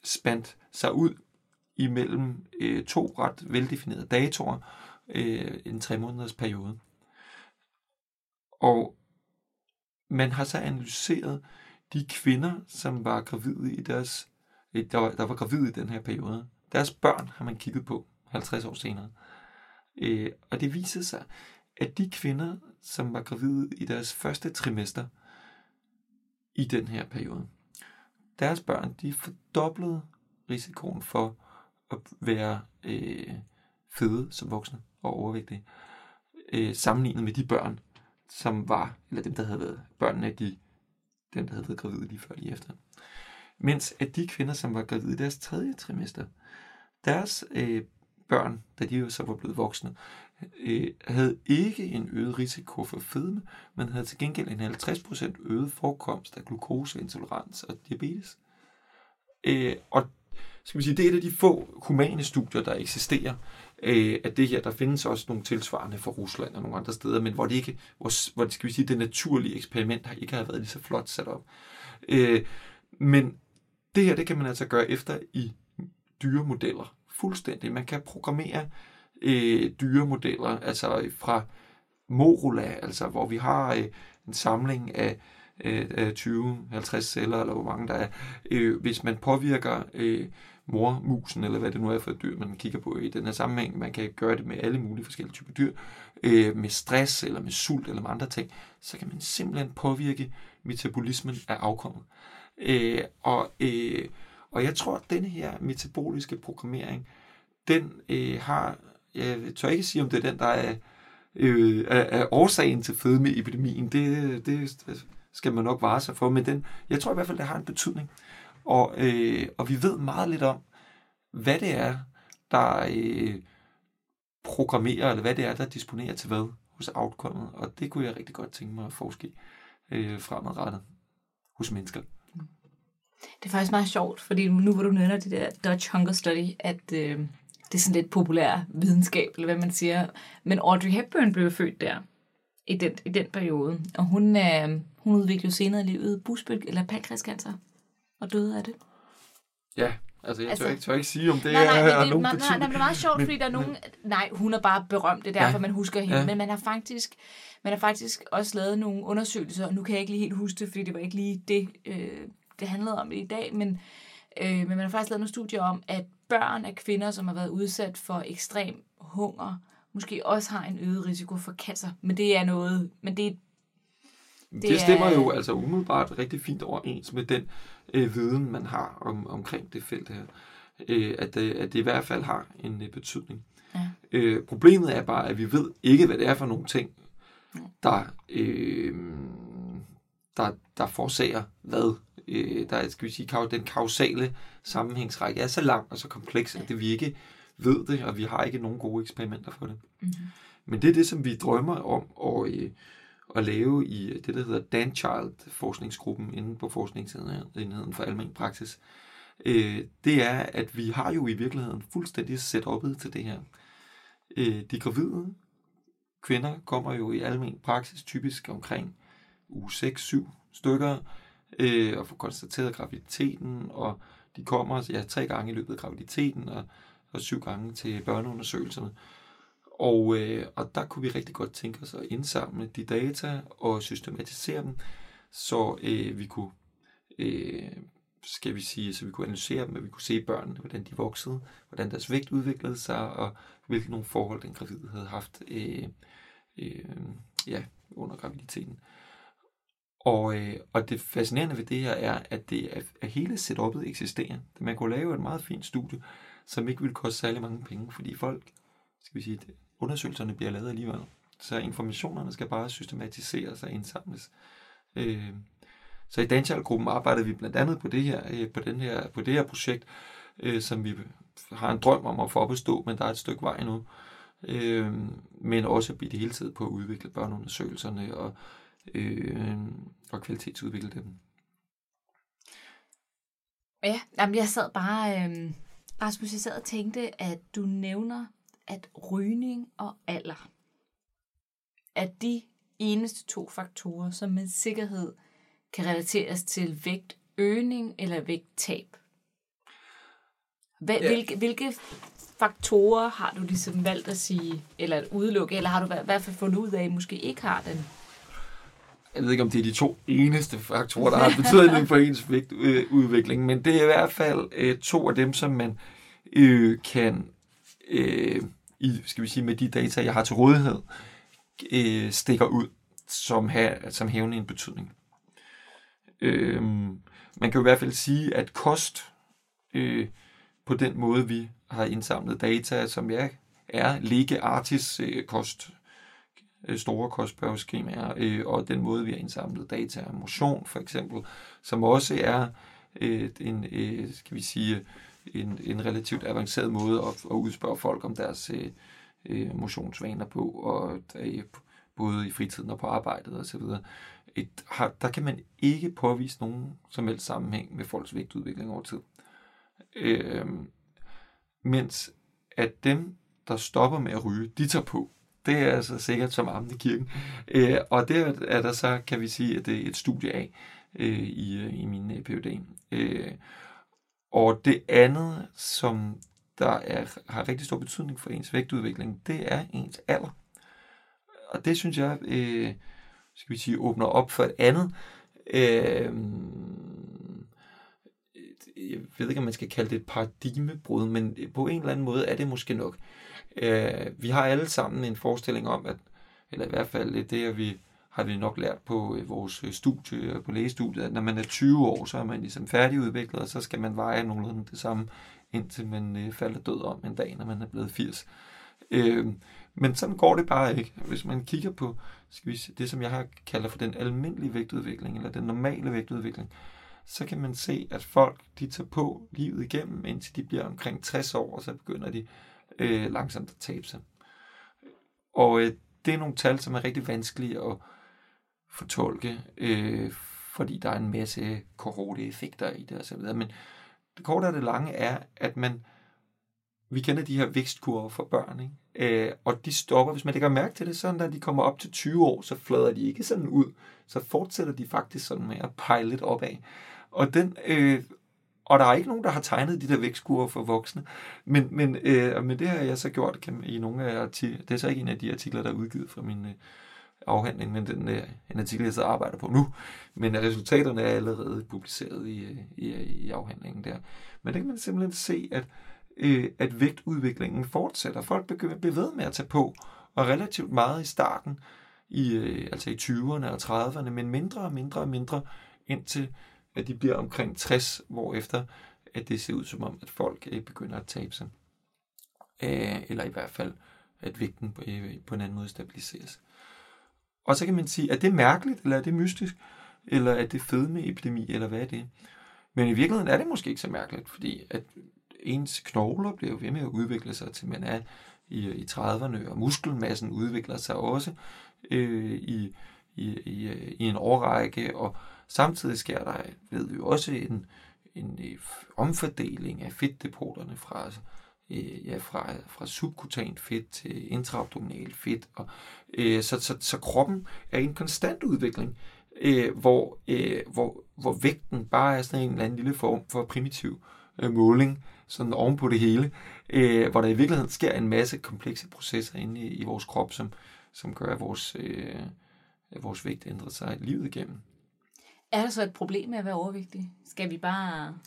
spandt sig ud imellem øh, to ret veldefinerede datoer, øh, en tre måneders periode. Og man har så analyseret de kvinder, som var gravide i deres, øh, der var, der var gravide i den her periode. Deres børn har man kigget på 50 år senere. Øh, og det viser sig, at de kvinder, som var gravide i deres første trimester i den her periode, deres børn, de fordoblede risikoen for at være øh, fede som voksne og overvægtige, øh, sammenlignet med de børn, som var, eller dem, der havde været børnene, de, dem, der havde været gravide lige før lige efter. Mens at de kvinder, som var gravide i deres tredje trimester, deres øh, børn, da de jo så var blevet voksne, øh, havde ikke en øget risiko for fedme, men havde til gengæld en 50% øget forekomst af glukoseintolerans og diabetes. Øh, og skal vi sige, det er et af de få humane studier, der eksisterer, øh, at det her, der findes også nogle tilsvarende for Rusland og nogle andre steder, men hvor det ikke, hvor, hvor skal vi sige, det naturlige eksperiment har ikke har været lige så flot sat op. Øh, men det her, det kan man altså gøre efter i dyremodeller. Fuldstændig. Man kan programmere øh, dyremodeller, altså fra Morula, altså hvor vi har øh, en samling af øh, 20-50 celler, eller hvor mange der er. Øh, hvis man påvirker øh, mormusen, eller hvad det nu er for et dyr, man kigger på i den her sammenhæng, man kan gøre det med alle mulige forskellige typer dyr, øh, med stress, eller med sult, eller med andre ting, så kan man simpelthen påvirke metabolismen af afkommet. Øh, og, øh, og jeg tror, at denne her metaboliske programmering, den øh, har, jeg tør ikke sige, om det er den, der er, øh, er, er årsagen til fedmeepidemien. Det, det skal man nok vare sig for, men den, jeg tror i hvert fald, det har en betydning. Og, øh, og vi ved meget lidt om, hvad det er, der øh, programmerer, eller hvad det er, der disponerer til hvad hos outcome'et. Og det kunne jeg rigtig godt tænke mig at forske øh, fremadrettet hos mennesker. Det er faktisk meget sjovt, fordi nu hvor du nævner det der Dutch Hunger Study, at øh, det er sådan lidt populær videnskab, eller hvad man siger. Men Audrey Hepburn blev født der, i den, i den periode. Og hun, øh, hun udviklede senere i livet busbøg eller pankreascancer, og døde af det. Ja, altså jeg altså, tør, ikke, tør ikke sige, om det nej, nej, er, det, nogen nej, nej, nej, det er meget sjovt, men, fordi der er nogen... Nej, hun er bare berømt, det er derfor, ja, man husker hende. Ja. Men man har faktisk man har faktisk også lavet nogle undersøgelser, og nu kan jeg ikke lige helt huske det, fordi det var ikke lige det, øh, det handlede om i dag, men, øh, men man har faktisk lavet nogle studier om, at børn af kvinder, som har været udsat for ekstrem hunger, måske også har en øget risiko for cancer. Men det er noget, men det, det, det stemmer er, jo altså umiddelbart rigtig fint overens med den øh, viden, man har om, omkring det felt her. Øh, at, det, at det i hvert fald har en øh, betydning. Ja. Øh, problemet er bare, at vi ved ikke, hvad det er for nogle ting, der, øh, der, der forsager hvad. Øh, der skal vi sige, den kausale sammenhængsrække er så lang og så kompleks, at det vi ikke ved det, og vi har ikke nogen gode eksperimenter for det. Mm-hmm. Men det er det, som vi drømmer om at, øh, at lave i det, der hedder Dan-Child-forskningsgruppen inden på Forskningsenheden for Almen Praksis. Øh, det er, at vi har jo i virkeligheden fuldstændig setup'et til det her. Øh, de gravide kvinder kommer jo i almen praksis typisk omkring uge 6-7 stykker øh, og får konstateret graviditeten, og de kommer ja, tre gange i løbet af graviditeten, og og syv gange til børneundersøgelserne. Og, øh, og der kunne vi rigtig godt tænke os at indsamle de data og systematisere dem, så øh, vi kunne, øh, skal vi sige, så vi kunne analysere dem, at vi kunne se børnene, hvordan de voksede, hvordan deres vægt udviklede sig, og hvilke nogle forhold den gravide havde haft øh, øh, ja, under graviditeten. Og, øh, og det fascinerende ved det her er, at det er, at hele setup'et eksisterer. Man kunne lave et meget fint studie, som ikke vil koste særlig mange penge, fordi folk, skal vi sige, undersøgelserne bliver lavet alligevel. Så informationerne skal bare systematiseres og indsamles. Øh, så i Danchal-gruppen arbejdede vi blandt andet på det her, øh, på den her, på det her projekt, øh, som vi har en drøm om at få op at stå, men der er et stykke vej nu. Øh, men også i det hele tiden på at udvikle børneundersøgelserne og, øh, og kvalitetsudvikle dem. Ja, jamen jeg sad bare øh, Rasmus, jeg sad og tænkte, at du nævner, at rygning og alder er de eneste to faktorer, som med sikkerhed kan relateres til vægtøgning eller vægttab. ja. hvilke, hvilke faktorer har du ligesom valgt at sige, eller at udelukke, eller har du i hvert fald fundet ud af, at I måske ikke har den? Jeg ved ikke, om det er de to eneste faktorer, der har betydning for ens vægtudvikling, øh, men det er i hvert fald øh, to af dem, som man øh, kan, øh, i, skal vi sige, med de data, jeg har til rådighed, øh, stikker ud som, ha, som hævende en betydning. Øh, man kan jo i hvert fald sige, at kost, øh, på den måde vi har indsamlet data, som jeg er Lege Artis øh, kost, Øh, store kostbørgeskemaer, øh, og den måde vi har indsamlet data om motion for eksempel, som også er øh, en, øh, skal vi sige, en, en relativt avanceret måde at, at udspørge folk om deres øh, øh motionsvaner på, og øh, både i fritiden og på arbejdet osv. Et, har, der kan man ikke påvise nogen som helst sammenhæng med folks vægtudvikling over tid. Øh, mens at dem, der stopper med at ryge, de tager på. Det er altså sikkert som armen i kirken. Øh, og det er der så, kan vi sige, at det er et studie af øh, i, øh, i min øh, PhD. Øh, og det andet, som der er, har rigtig stor betydning for ens vægtudvikling, det er ens alder. Og det synes jeg, øh, skal vi sige, åbner op for et andet, øh, jeg ved ikke, om man skal kalde det et paradigmebrud, men på en eller anden måde er det måske nok. Øh, Øh, vi har alle sammen en forestilling om, at, eller i hvert fald det, at vi har vi nok lært på øh, vores øh, studie, på lægestudiet, at når man er 20 år, så er man ligesom færdigudviklet, og så skal man veje nogenlunde det samme, indtil man øh, falder død om en dag, når man er blevet 80. Øh, men sådan går det bare ikke. Hvis man kigger på skal vi se, det, som jeg har kalder for den almindelige vægtudvikling, eller den normale vægtudvikling, så kan man se, at folk de tager på livet igennem, indtil de bliver omkring 60 år, og så begynder de øh, langsomt at tabe sig. Og øh, det er nogle tal, som er rigtig vanskelige at fortolke, øh, fordi der er en masse kohorte effekter i det osv. Men det korte og det lange er, at man vi kender de her vækstkurver for børn, ikke? Øh, og de stopper, hvis man lægger mærke til det, sådan at de kommer op til 20 år, så flader de ikke sådan ud, så fortsætter de faktisk sådan med at pege lidt opad. Og, den, øh, og der er ikke nogen, der har tegnet de der vækstkurver for voksne, men, men, øh, men det har jeg så gjort kan, i nogle af artikler. Det er så ikke en af de artikler, der er udgivet fra min øh, afhandling, men den, øh, en artikel, jeg så arbejder på nu. Men øh, resultaterne er allerede publiceret i, øh, i, i afhandlingen der. Men det kan man simpelthen se, at øh, at vægtudviklingen fortsætter. Folk begynder at blive ved med at tage på, og relativt meget i starten, i, øh, altså i 20'erne og 30'erne, men mindre og mindre og mindre, indtil at de bliver omkring 60, hvor efter at det ser ud som om, at folk øh, begynder at tabe sig. Øh, eller i hvert fald, at vægten på, øh, på en anden måde stabiliseres. Og så kan man sige, er det mærkeligt, eller er det mystisk, eller er det fedmeepidemi, eller hvad er det? Men i virkeligheden er det måske ikke så mærkeligt, fordi at ens knogler bliver ved med at udvikle sig, til man er i, i 30'erne, og muskelmassen udvikler sig også øh, i, i, i, i en årrække, og samtidig sker der, ved vi jo også, en, en øh, omfordeling af fedtdepoterne fra, øh, ja, fra, fra subkutant fedt til intraabdominal fedt. Og, øh, så, så, så kroppen er i en konstant udvikling, øh, hvor, øh, hvor, hvor vægten bare er sådan en eller anden lille form for primitiv øh, måling sådan oven på det hele, øh, hvor der i virkeligheden sker en masse komplekse processer inde i, i vores krop, som, som gør, at vores, øh, at vores vægt ændrer sig livet igennem. Er der så et problem med at være overvægtig? Skal vi bare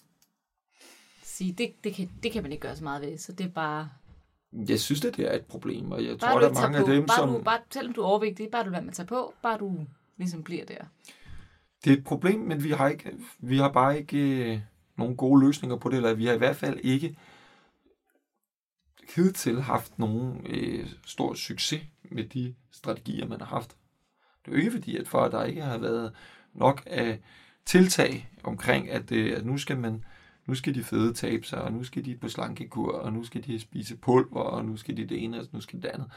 sige, det, det, kan, det kan man ikke gøre så meget ved, så det er bare... Jeg synes, det er et problem, og jeg bare tror, der er mange af dem, bare som... Du, bare, selvom du er overvægtig, bare du lader man tage på, bare du ligesom bliver der. Det er et problem, men vi har, ikke, vi har bare ikke øh, nogen gode løsninger på det, eller vi har i hvert fald ikke hidtil haft nogen øh, stor succes med de strategier, man har haft. Det er jo ikke fordi, at for at der ikke har været nok af tiltag omkring, at, øh, at nu skal man nu skal de fede tabe sig, og nu skal de på slankekur, og nu skal de spise pulver, og nu skal de det ene, og nu skal det andet.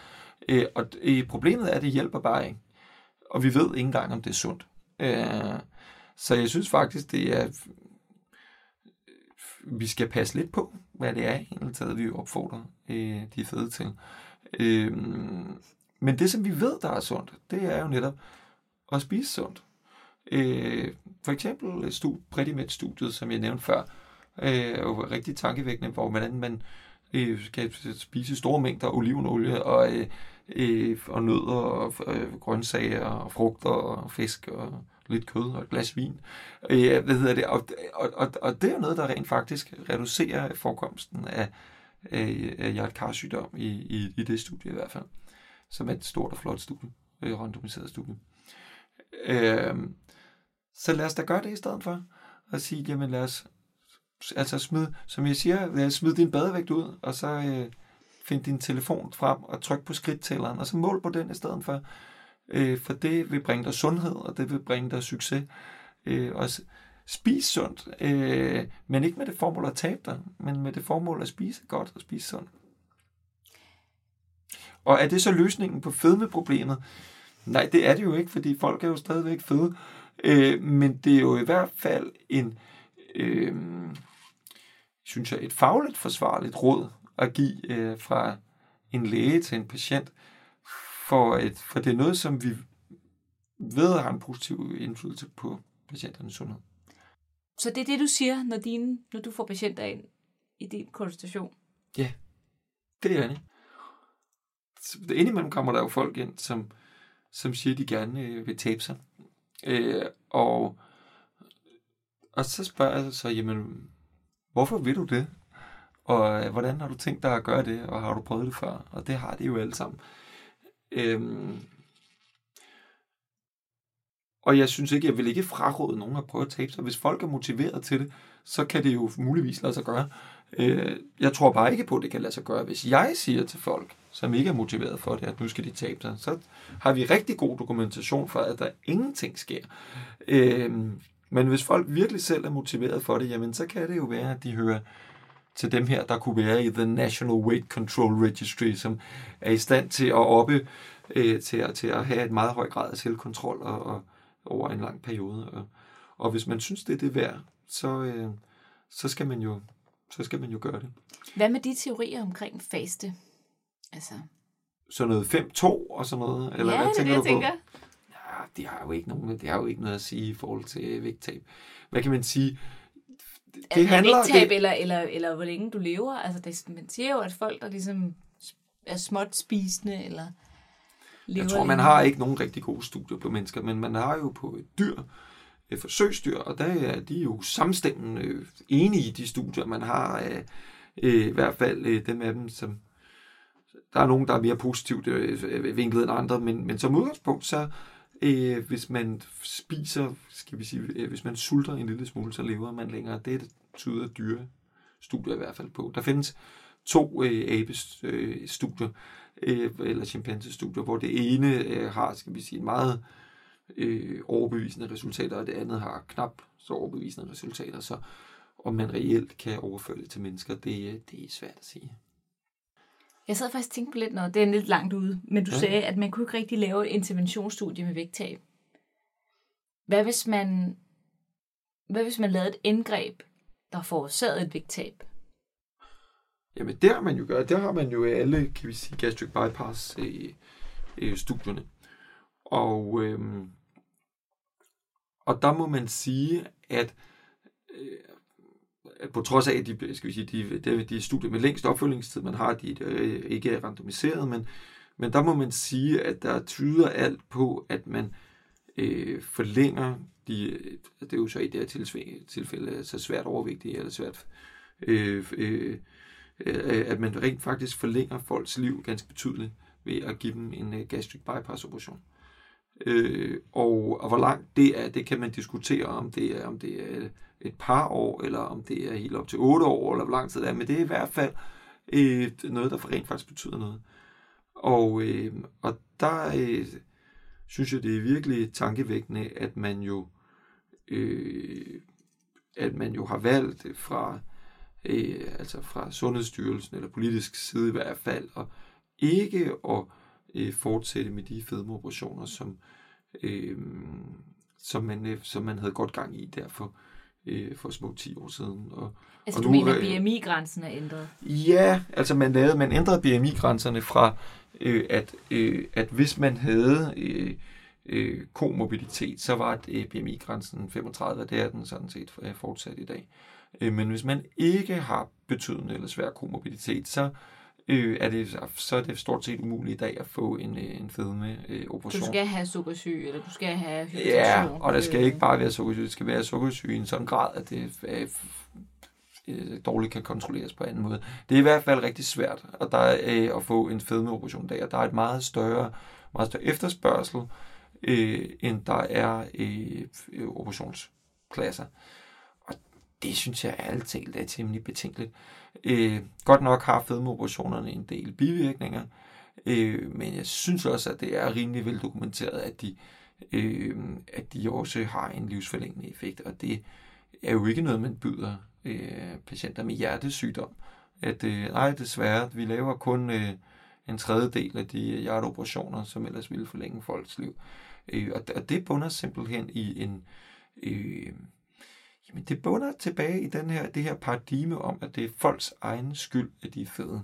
Øh, og øh, problemet er, at det hjælper bare ikke. Og vi ved ikke engang, om det er sundt. Øh, så jeg synes faktisk, det er øh, vi skal passe lidt på, hvad det er egentlig taget, vi opfordrer øh, de fede til. Øh, men det, som vi ved, der er sundt, det er jo netop at spise sundt. Øh, for eksempel stud, Predimed-studiet, som jeg nævnte før, øh, er jo rigtig tankevækkende, hvor man, man øh, skal spise store mængder olivenolie og, øh, øh, og nødder og øh, grøntsager og frugter og fisk og lidt kød og et glas vin. Øh, hvad hedder det? Og, og, og, og det er jo noget, der rent faktisk reducerer forekomsten af, af, af hjertekarsygdom i, i, i det studie i hvert fald, som er et stort og flot studie, øh, randomiseret studie. Øh, så lad os da gøre det i stedet for, Og sige, jamen lad os altså smid, som jeg siger, lad os din badevægt ud, og så øh, find din telefon frem og tryk på skridttælleren, og så mål på den i stedet for, øh, for det vil bringe dig sundhed, og det vil bringe dig succes. Øh, og spis sundt, øh, men ikke med det formål at tabe dig, men med det formål at spise godt og spise sundt. Og er det så løsningen på fedmeproblemet? Nej, det er det jo ikke, fordi folk er jo stadigvæk fede. Øh, men det er jo i hvert fald en, øh, synes jeg, et fagligt forsvarligt råd at give øh, fra en læge til en patient, for, et, for det er noget, som vi ved har en positiv indflydelse på patienternes sundhed. Så det er det, du siger, når, dine, når du får patienter ind i din konsultation? Ja, det er det. Indimellem kommer der jo folk ind, som, som siger, at de gerne øh, vil tabe sig. Øh, og, og så spørger jeg så, jamen, hvorfor vil du det? Og øh, hvordan har du tænkt dig at gøre det? Og har du prøvet det før? Og det har de jo alle sammen. Øhm, og jeg synes ikke, jeg vil ikke fraråde nogen at prøve at tabe sig. Hvis folk er motiveret til det, så kan det jo muligvis lade sig gøre. Øh, jeg tror bare ikke på, at det kan lade sig gøre. Hvis jeg siger til folk, som ikke er motiveret for det, at nu skal de tabe sig, så har vi rigtig god dokumentation for, at der ingenting sker. Øh, men hvis folk virkelig selv er motiveret for det, jamen så kan det jo være, at de hører til dem her, der kunne være i The National Weight Control Registry, som er i stand til at oppe, øh, til, til at have et meget høj grad af selvkontrol og, og over en lang periode. Og, og hvis man synes, det er det værd, så, øh, så, skal man jo, så skal man jo gøre det. Hvad med de teorier omkring faste? Altså... Så noget 5-2 og sådan noget? Eller ja, hvad det er tænker det, jeg tænker. På? Ja, det har jo ikke nogen, det har jo ikke noget at sige i forhold til vægttab. Hvad kan man sige? Det er handler, vægttab, det... eller, eller, eller hvor længe du lever. Altså, det, man siger jo, at folk, der ligesom er småt spisende, eller lever Jeg tror, man har ikke nogen rigtig gode studier på mennesker, men man har jo på et dyr, et forsøgsdyr, og der er de jo samstemmende enige i de studier, man har. Øh, I hvert fald øh, dem af dem, som der er nogen, der er mere positivt øh, øh, vinklet end andre, men, men som udgangspunkt, så øh, hvis man spiser, skal vi sige, øh, hvis man sulter en lille smule, så lever man længere. Det er det tyder dyre studier i hvert fald på. Der findes to øh, abestudier, øh, øh, eller chimpansestudier, hvor det ene øh, har, skal vi sige, meget øh, overbevisende resultater, og det andet har knap så overbevisende resultater. Så om man reelt kan overføre det til mennesker, det, øh, det er svært at sige. Jeg sad faktisk og tænkte på lidt, når det er lidt langt ude, men du ja. sagde, at man kunne ikke rigtig lave et interventionsstudie med vægttab. Hvad hvis man, hvad hvis man lavede et indgreb, der forårsagede et vægttab? Jamen, det har man jo gjort. Det har man jo alle, kan vi sige, gastric bypass i, i studierne. Og, øhm, og der må man sige, at øh, på trods af, at de, skal vi sige, de, de, de studier med længst opfølgingstid, man har, de øh, ikke er randomiseret, men, men der må man sige, at der tyder alt på, at man øh, forlænger de, øh, det er jo så i det her tilfælde, så svært overvægtige, eller svært, øh, øh, øh, at man rent faktisk forlænger folks liv ganske betydeligt ved at give dem en øh, gastric bypass operation. Øh, og, og hvor langt det er, det kan man diskutere, om det er, om det er et par år, eller om det er helt op til otte år, eller hvor lang tid det er, men det er i hvert fald et, noget, der for rent faktisk betyder noget. Og, øh, og der øh, synes jeg, det er virkelig tankevækkende, at man jo øh, at man jo har valgt fra øh, altså fra Sundhedsstyrelsen eller politisk side i hvert fald, og ikke at øh, fortsætte med de fedmeoperationer, som, øh, som, man, øh, som man havde godt gang i derfor øh, for små 10 år siden. Og, altså og du nu, mener, at BMI-grænsen er ændret? Ja, altså man, lavede, man ændrede BMI-grænserne fra, øh, at, øh, at hvis man havde øh, øh, komobilitet, så var øh, BMI-grænsen 35, og det er den sådan set fortsat i dag. Øh, men hvis man ikke har betydende eller svær komobilitet, så øh, er det, så er det stort set umuligt i dag at få en, øh, en fedme øh, operation. Du skal have sukkersyge, eller du skal have hypertension. Ja, og der skal ikke bare være sukkersyge, det skal være sukkersyge i en sådan grad, at det øh, øh, dårligt kan kontrolleres på anden måde. Det er i hvert fald rigtig svært og der er, øh, at få en fedmeoperation der. Der er et meget større, meget større efterspørgsel, øh, end der er øh, operationsklasser. Det synes jeg ærligt talt er temmelig betænkeligt. Øh, godt nok har fedmeoperationerne en del bivirkninger, øh, men jeg synes også, at det er rimelig veldokumenteret, at de, øh, at de også har en livsforlængende effekt, og det er jo ikke noget, man byder øh, patienter med hjertesygdom. At øh, nej, desværre, vi laver kun øh, en tredjedel af de øh, hjerteoperationer, som ellers ville forlænge folks liv. Øh, og, og det bunder simpelthen i en... Øh, jamen det bunder tilbage i den her, det her paradigme om, at det er folks egen skyld, at de er fede.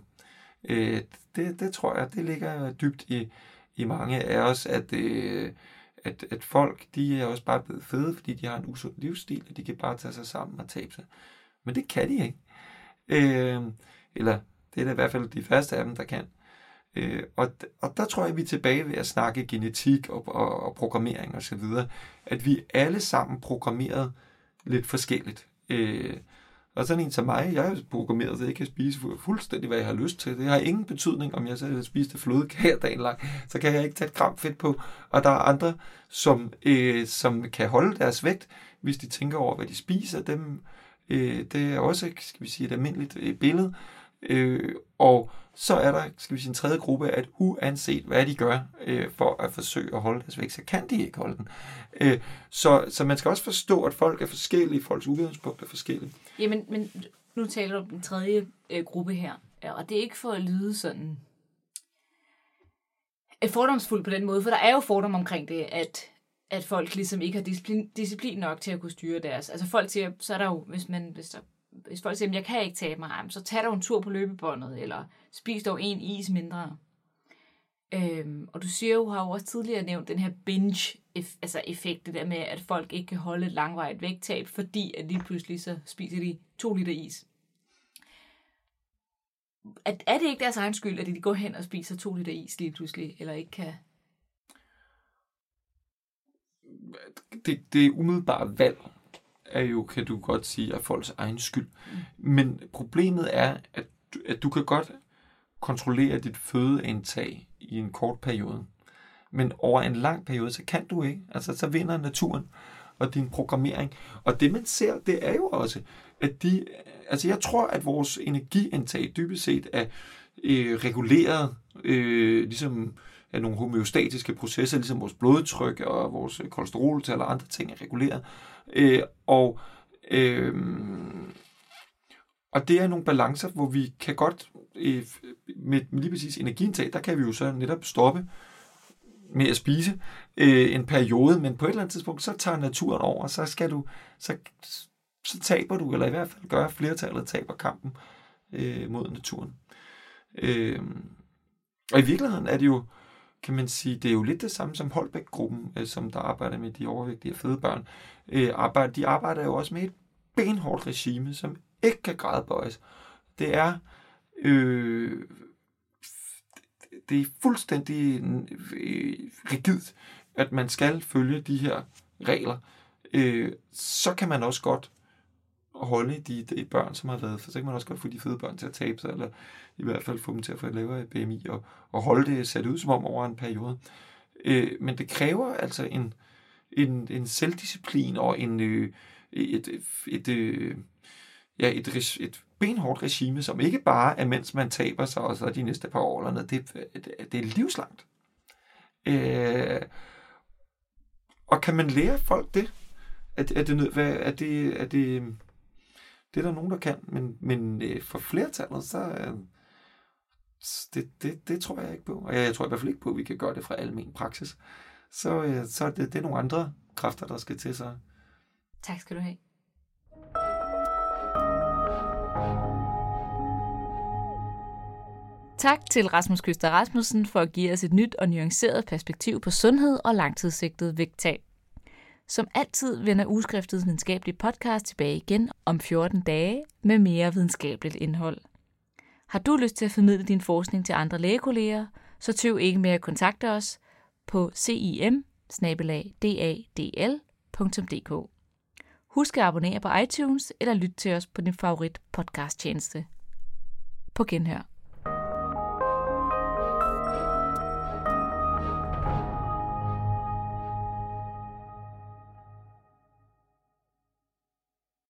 Øh, det, det tror jeg, det ligger dybt i, i mange af os, at, øh, at, at folk, de er også bare blevet fede, fordi de har en usund livsstil, og de kan bare tage sig sammen og tabe sig. Men det kan de ikke. Øh, eller det er da i hvert fald de første af dem, der kan. Øh, og, og der tror jeg, vi er tilbage ved at snakke genetik og, og, og programmering osv., og at vi alle sammen programmeret lidt forskelligt. Øh, og sådan en som mig, jeg er programmeret, så jeg kan spise fuldstændig, hvad jeg har lyst til. Det har ingen betydning, om jeg så spiste flødekager dagen lang. Så kan jeg ikke tage et gram fedt på. Og der er andre, som, øh, som kan holde deres vægt, hvis de tænker over, hvad de spiser. Dem, øh, det er også, skal vi sige, et almindeligt øh, billede. Øh, og så er der, skal vi sige, en tredje gruppe, at uanset hvad de gør øh, for at forsøge at holde deres vægt, så kan de ikke holde den. Øh, så, så man skal også forstå, at folk er forskellige, folks udgangspunkt er forskellige. Jamen, men nu taler du om den tredje øh, gruppe her, og det er ikke for at lyde sådan øh, fordomsfuld fordomsfuldt på den måde, for der er jo fordom omkring det, at at folk ligesom ikke har disciplin, disciplin nok til at kunne styre deres. Altså folk siger, så er der jo, hvis, man, hvis, der, hvis folk siger, jeg kan ikke tabe mig, så tag dog en tur på løbebåndet, eller spis dog en is mindre. Øhm, og du siger jo, har jo også tidligere nævnt den her binge eff, altså effekt, det der med, at folk ikke kan holde et langvarigt vægttab, fordi at lige pludselig så spiser de to liter is. Er, er det ikke deres egen skyld, at de går hen og spiser to liter is lige pludselig, eller ikke kan det, det er umiddelbart valg er jo, kan du godt sige, af folks egen skyld. Mm. Men problemet er, at du, at du kan godt kontrollere dit fødeindtag i en kort periode. Men over en lang periode, så kan du ikke. Altså, så vinder naturen og din programmering. Og det, man ser, det er jo også, at de... Altså, jeg tror, at vores energiindtag dybest set er øh, reguleret, øh, ligesom af nogle homeostatiske processer, ligesom vores blodtryk og vores kolesteroltal og andre ting er reguleret. Øh, og, øh, og det er nogle balancer, hvor vi kan godt, øh, med, lige præcis energiindtag, der kan vi jo så netop stoppe med at spise øh, en periode, men på et eller andet tidspunkt, så tager naturen over, så skal du, så, så taber du, eller i hvert fald gør flertallet taber kampen øh, mod naturen. Øh, og i virkeligheden er det jo, kan man sige, det er jo lidt det samme som Holbæk-gruppen, øh, som der arbejder med de overvægtige og fede børn. Øh, arbejder, de arbejder jo også med et benhårdt regime, som ikke kan gradbøjes. Det er, øh, det er fuldstændig øh, rigidt, at man skal følge de her regler. Øh, så kan man også godt holde de, de børn, som har været, for så kan man også godt få de fede børn til at tabe sig, eller i hvert fald få dem til at få et lavere BMI, og, og holde det sat ud som om over en periode. Øh, men det kræver altså en, en, en selvdisciplin og en, øh, et, et, et, øh, ja, et, et, et benhårdt regime, som ikke bare er, mens man taber sig, og så de næste par år eller noget. Det, det, det er livslangt. Øh, og kan man lære folk det? Er, er det, hvad, er det, er det, det er der nogen, der kan, men, men øh, for flertallet, så øh, det, det, det tror jeg ikke på. Og jeg, jeg tror i hvert fald ikke på, at vi kan gøre det fra almen praksis. Så, øh, så det, det er nogle andre kræfter, der skal til sig. Tak skal du have. Tak til Rasmus Køster Rasmussen for at give os et nyt og nuanceret perspektiv på sundhed og langtidssigtet vægttab. Som altid vender Ugeskriftets videnskabelige podcast tilbage igen om 14 dage med mere videnskabeligt indhold. Har du lyst til at formidle din forskning til andre lægekolleger, så tøv ikke med at kontakte os på cim Husk at abonnere på iTunes eller lyt til os på din favorit podcast tjeneste. På genhør.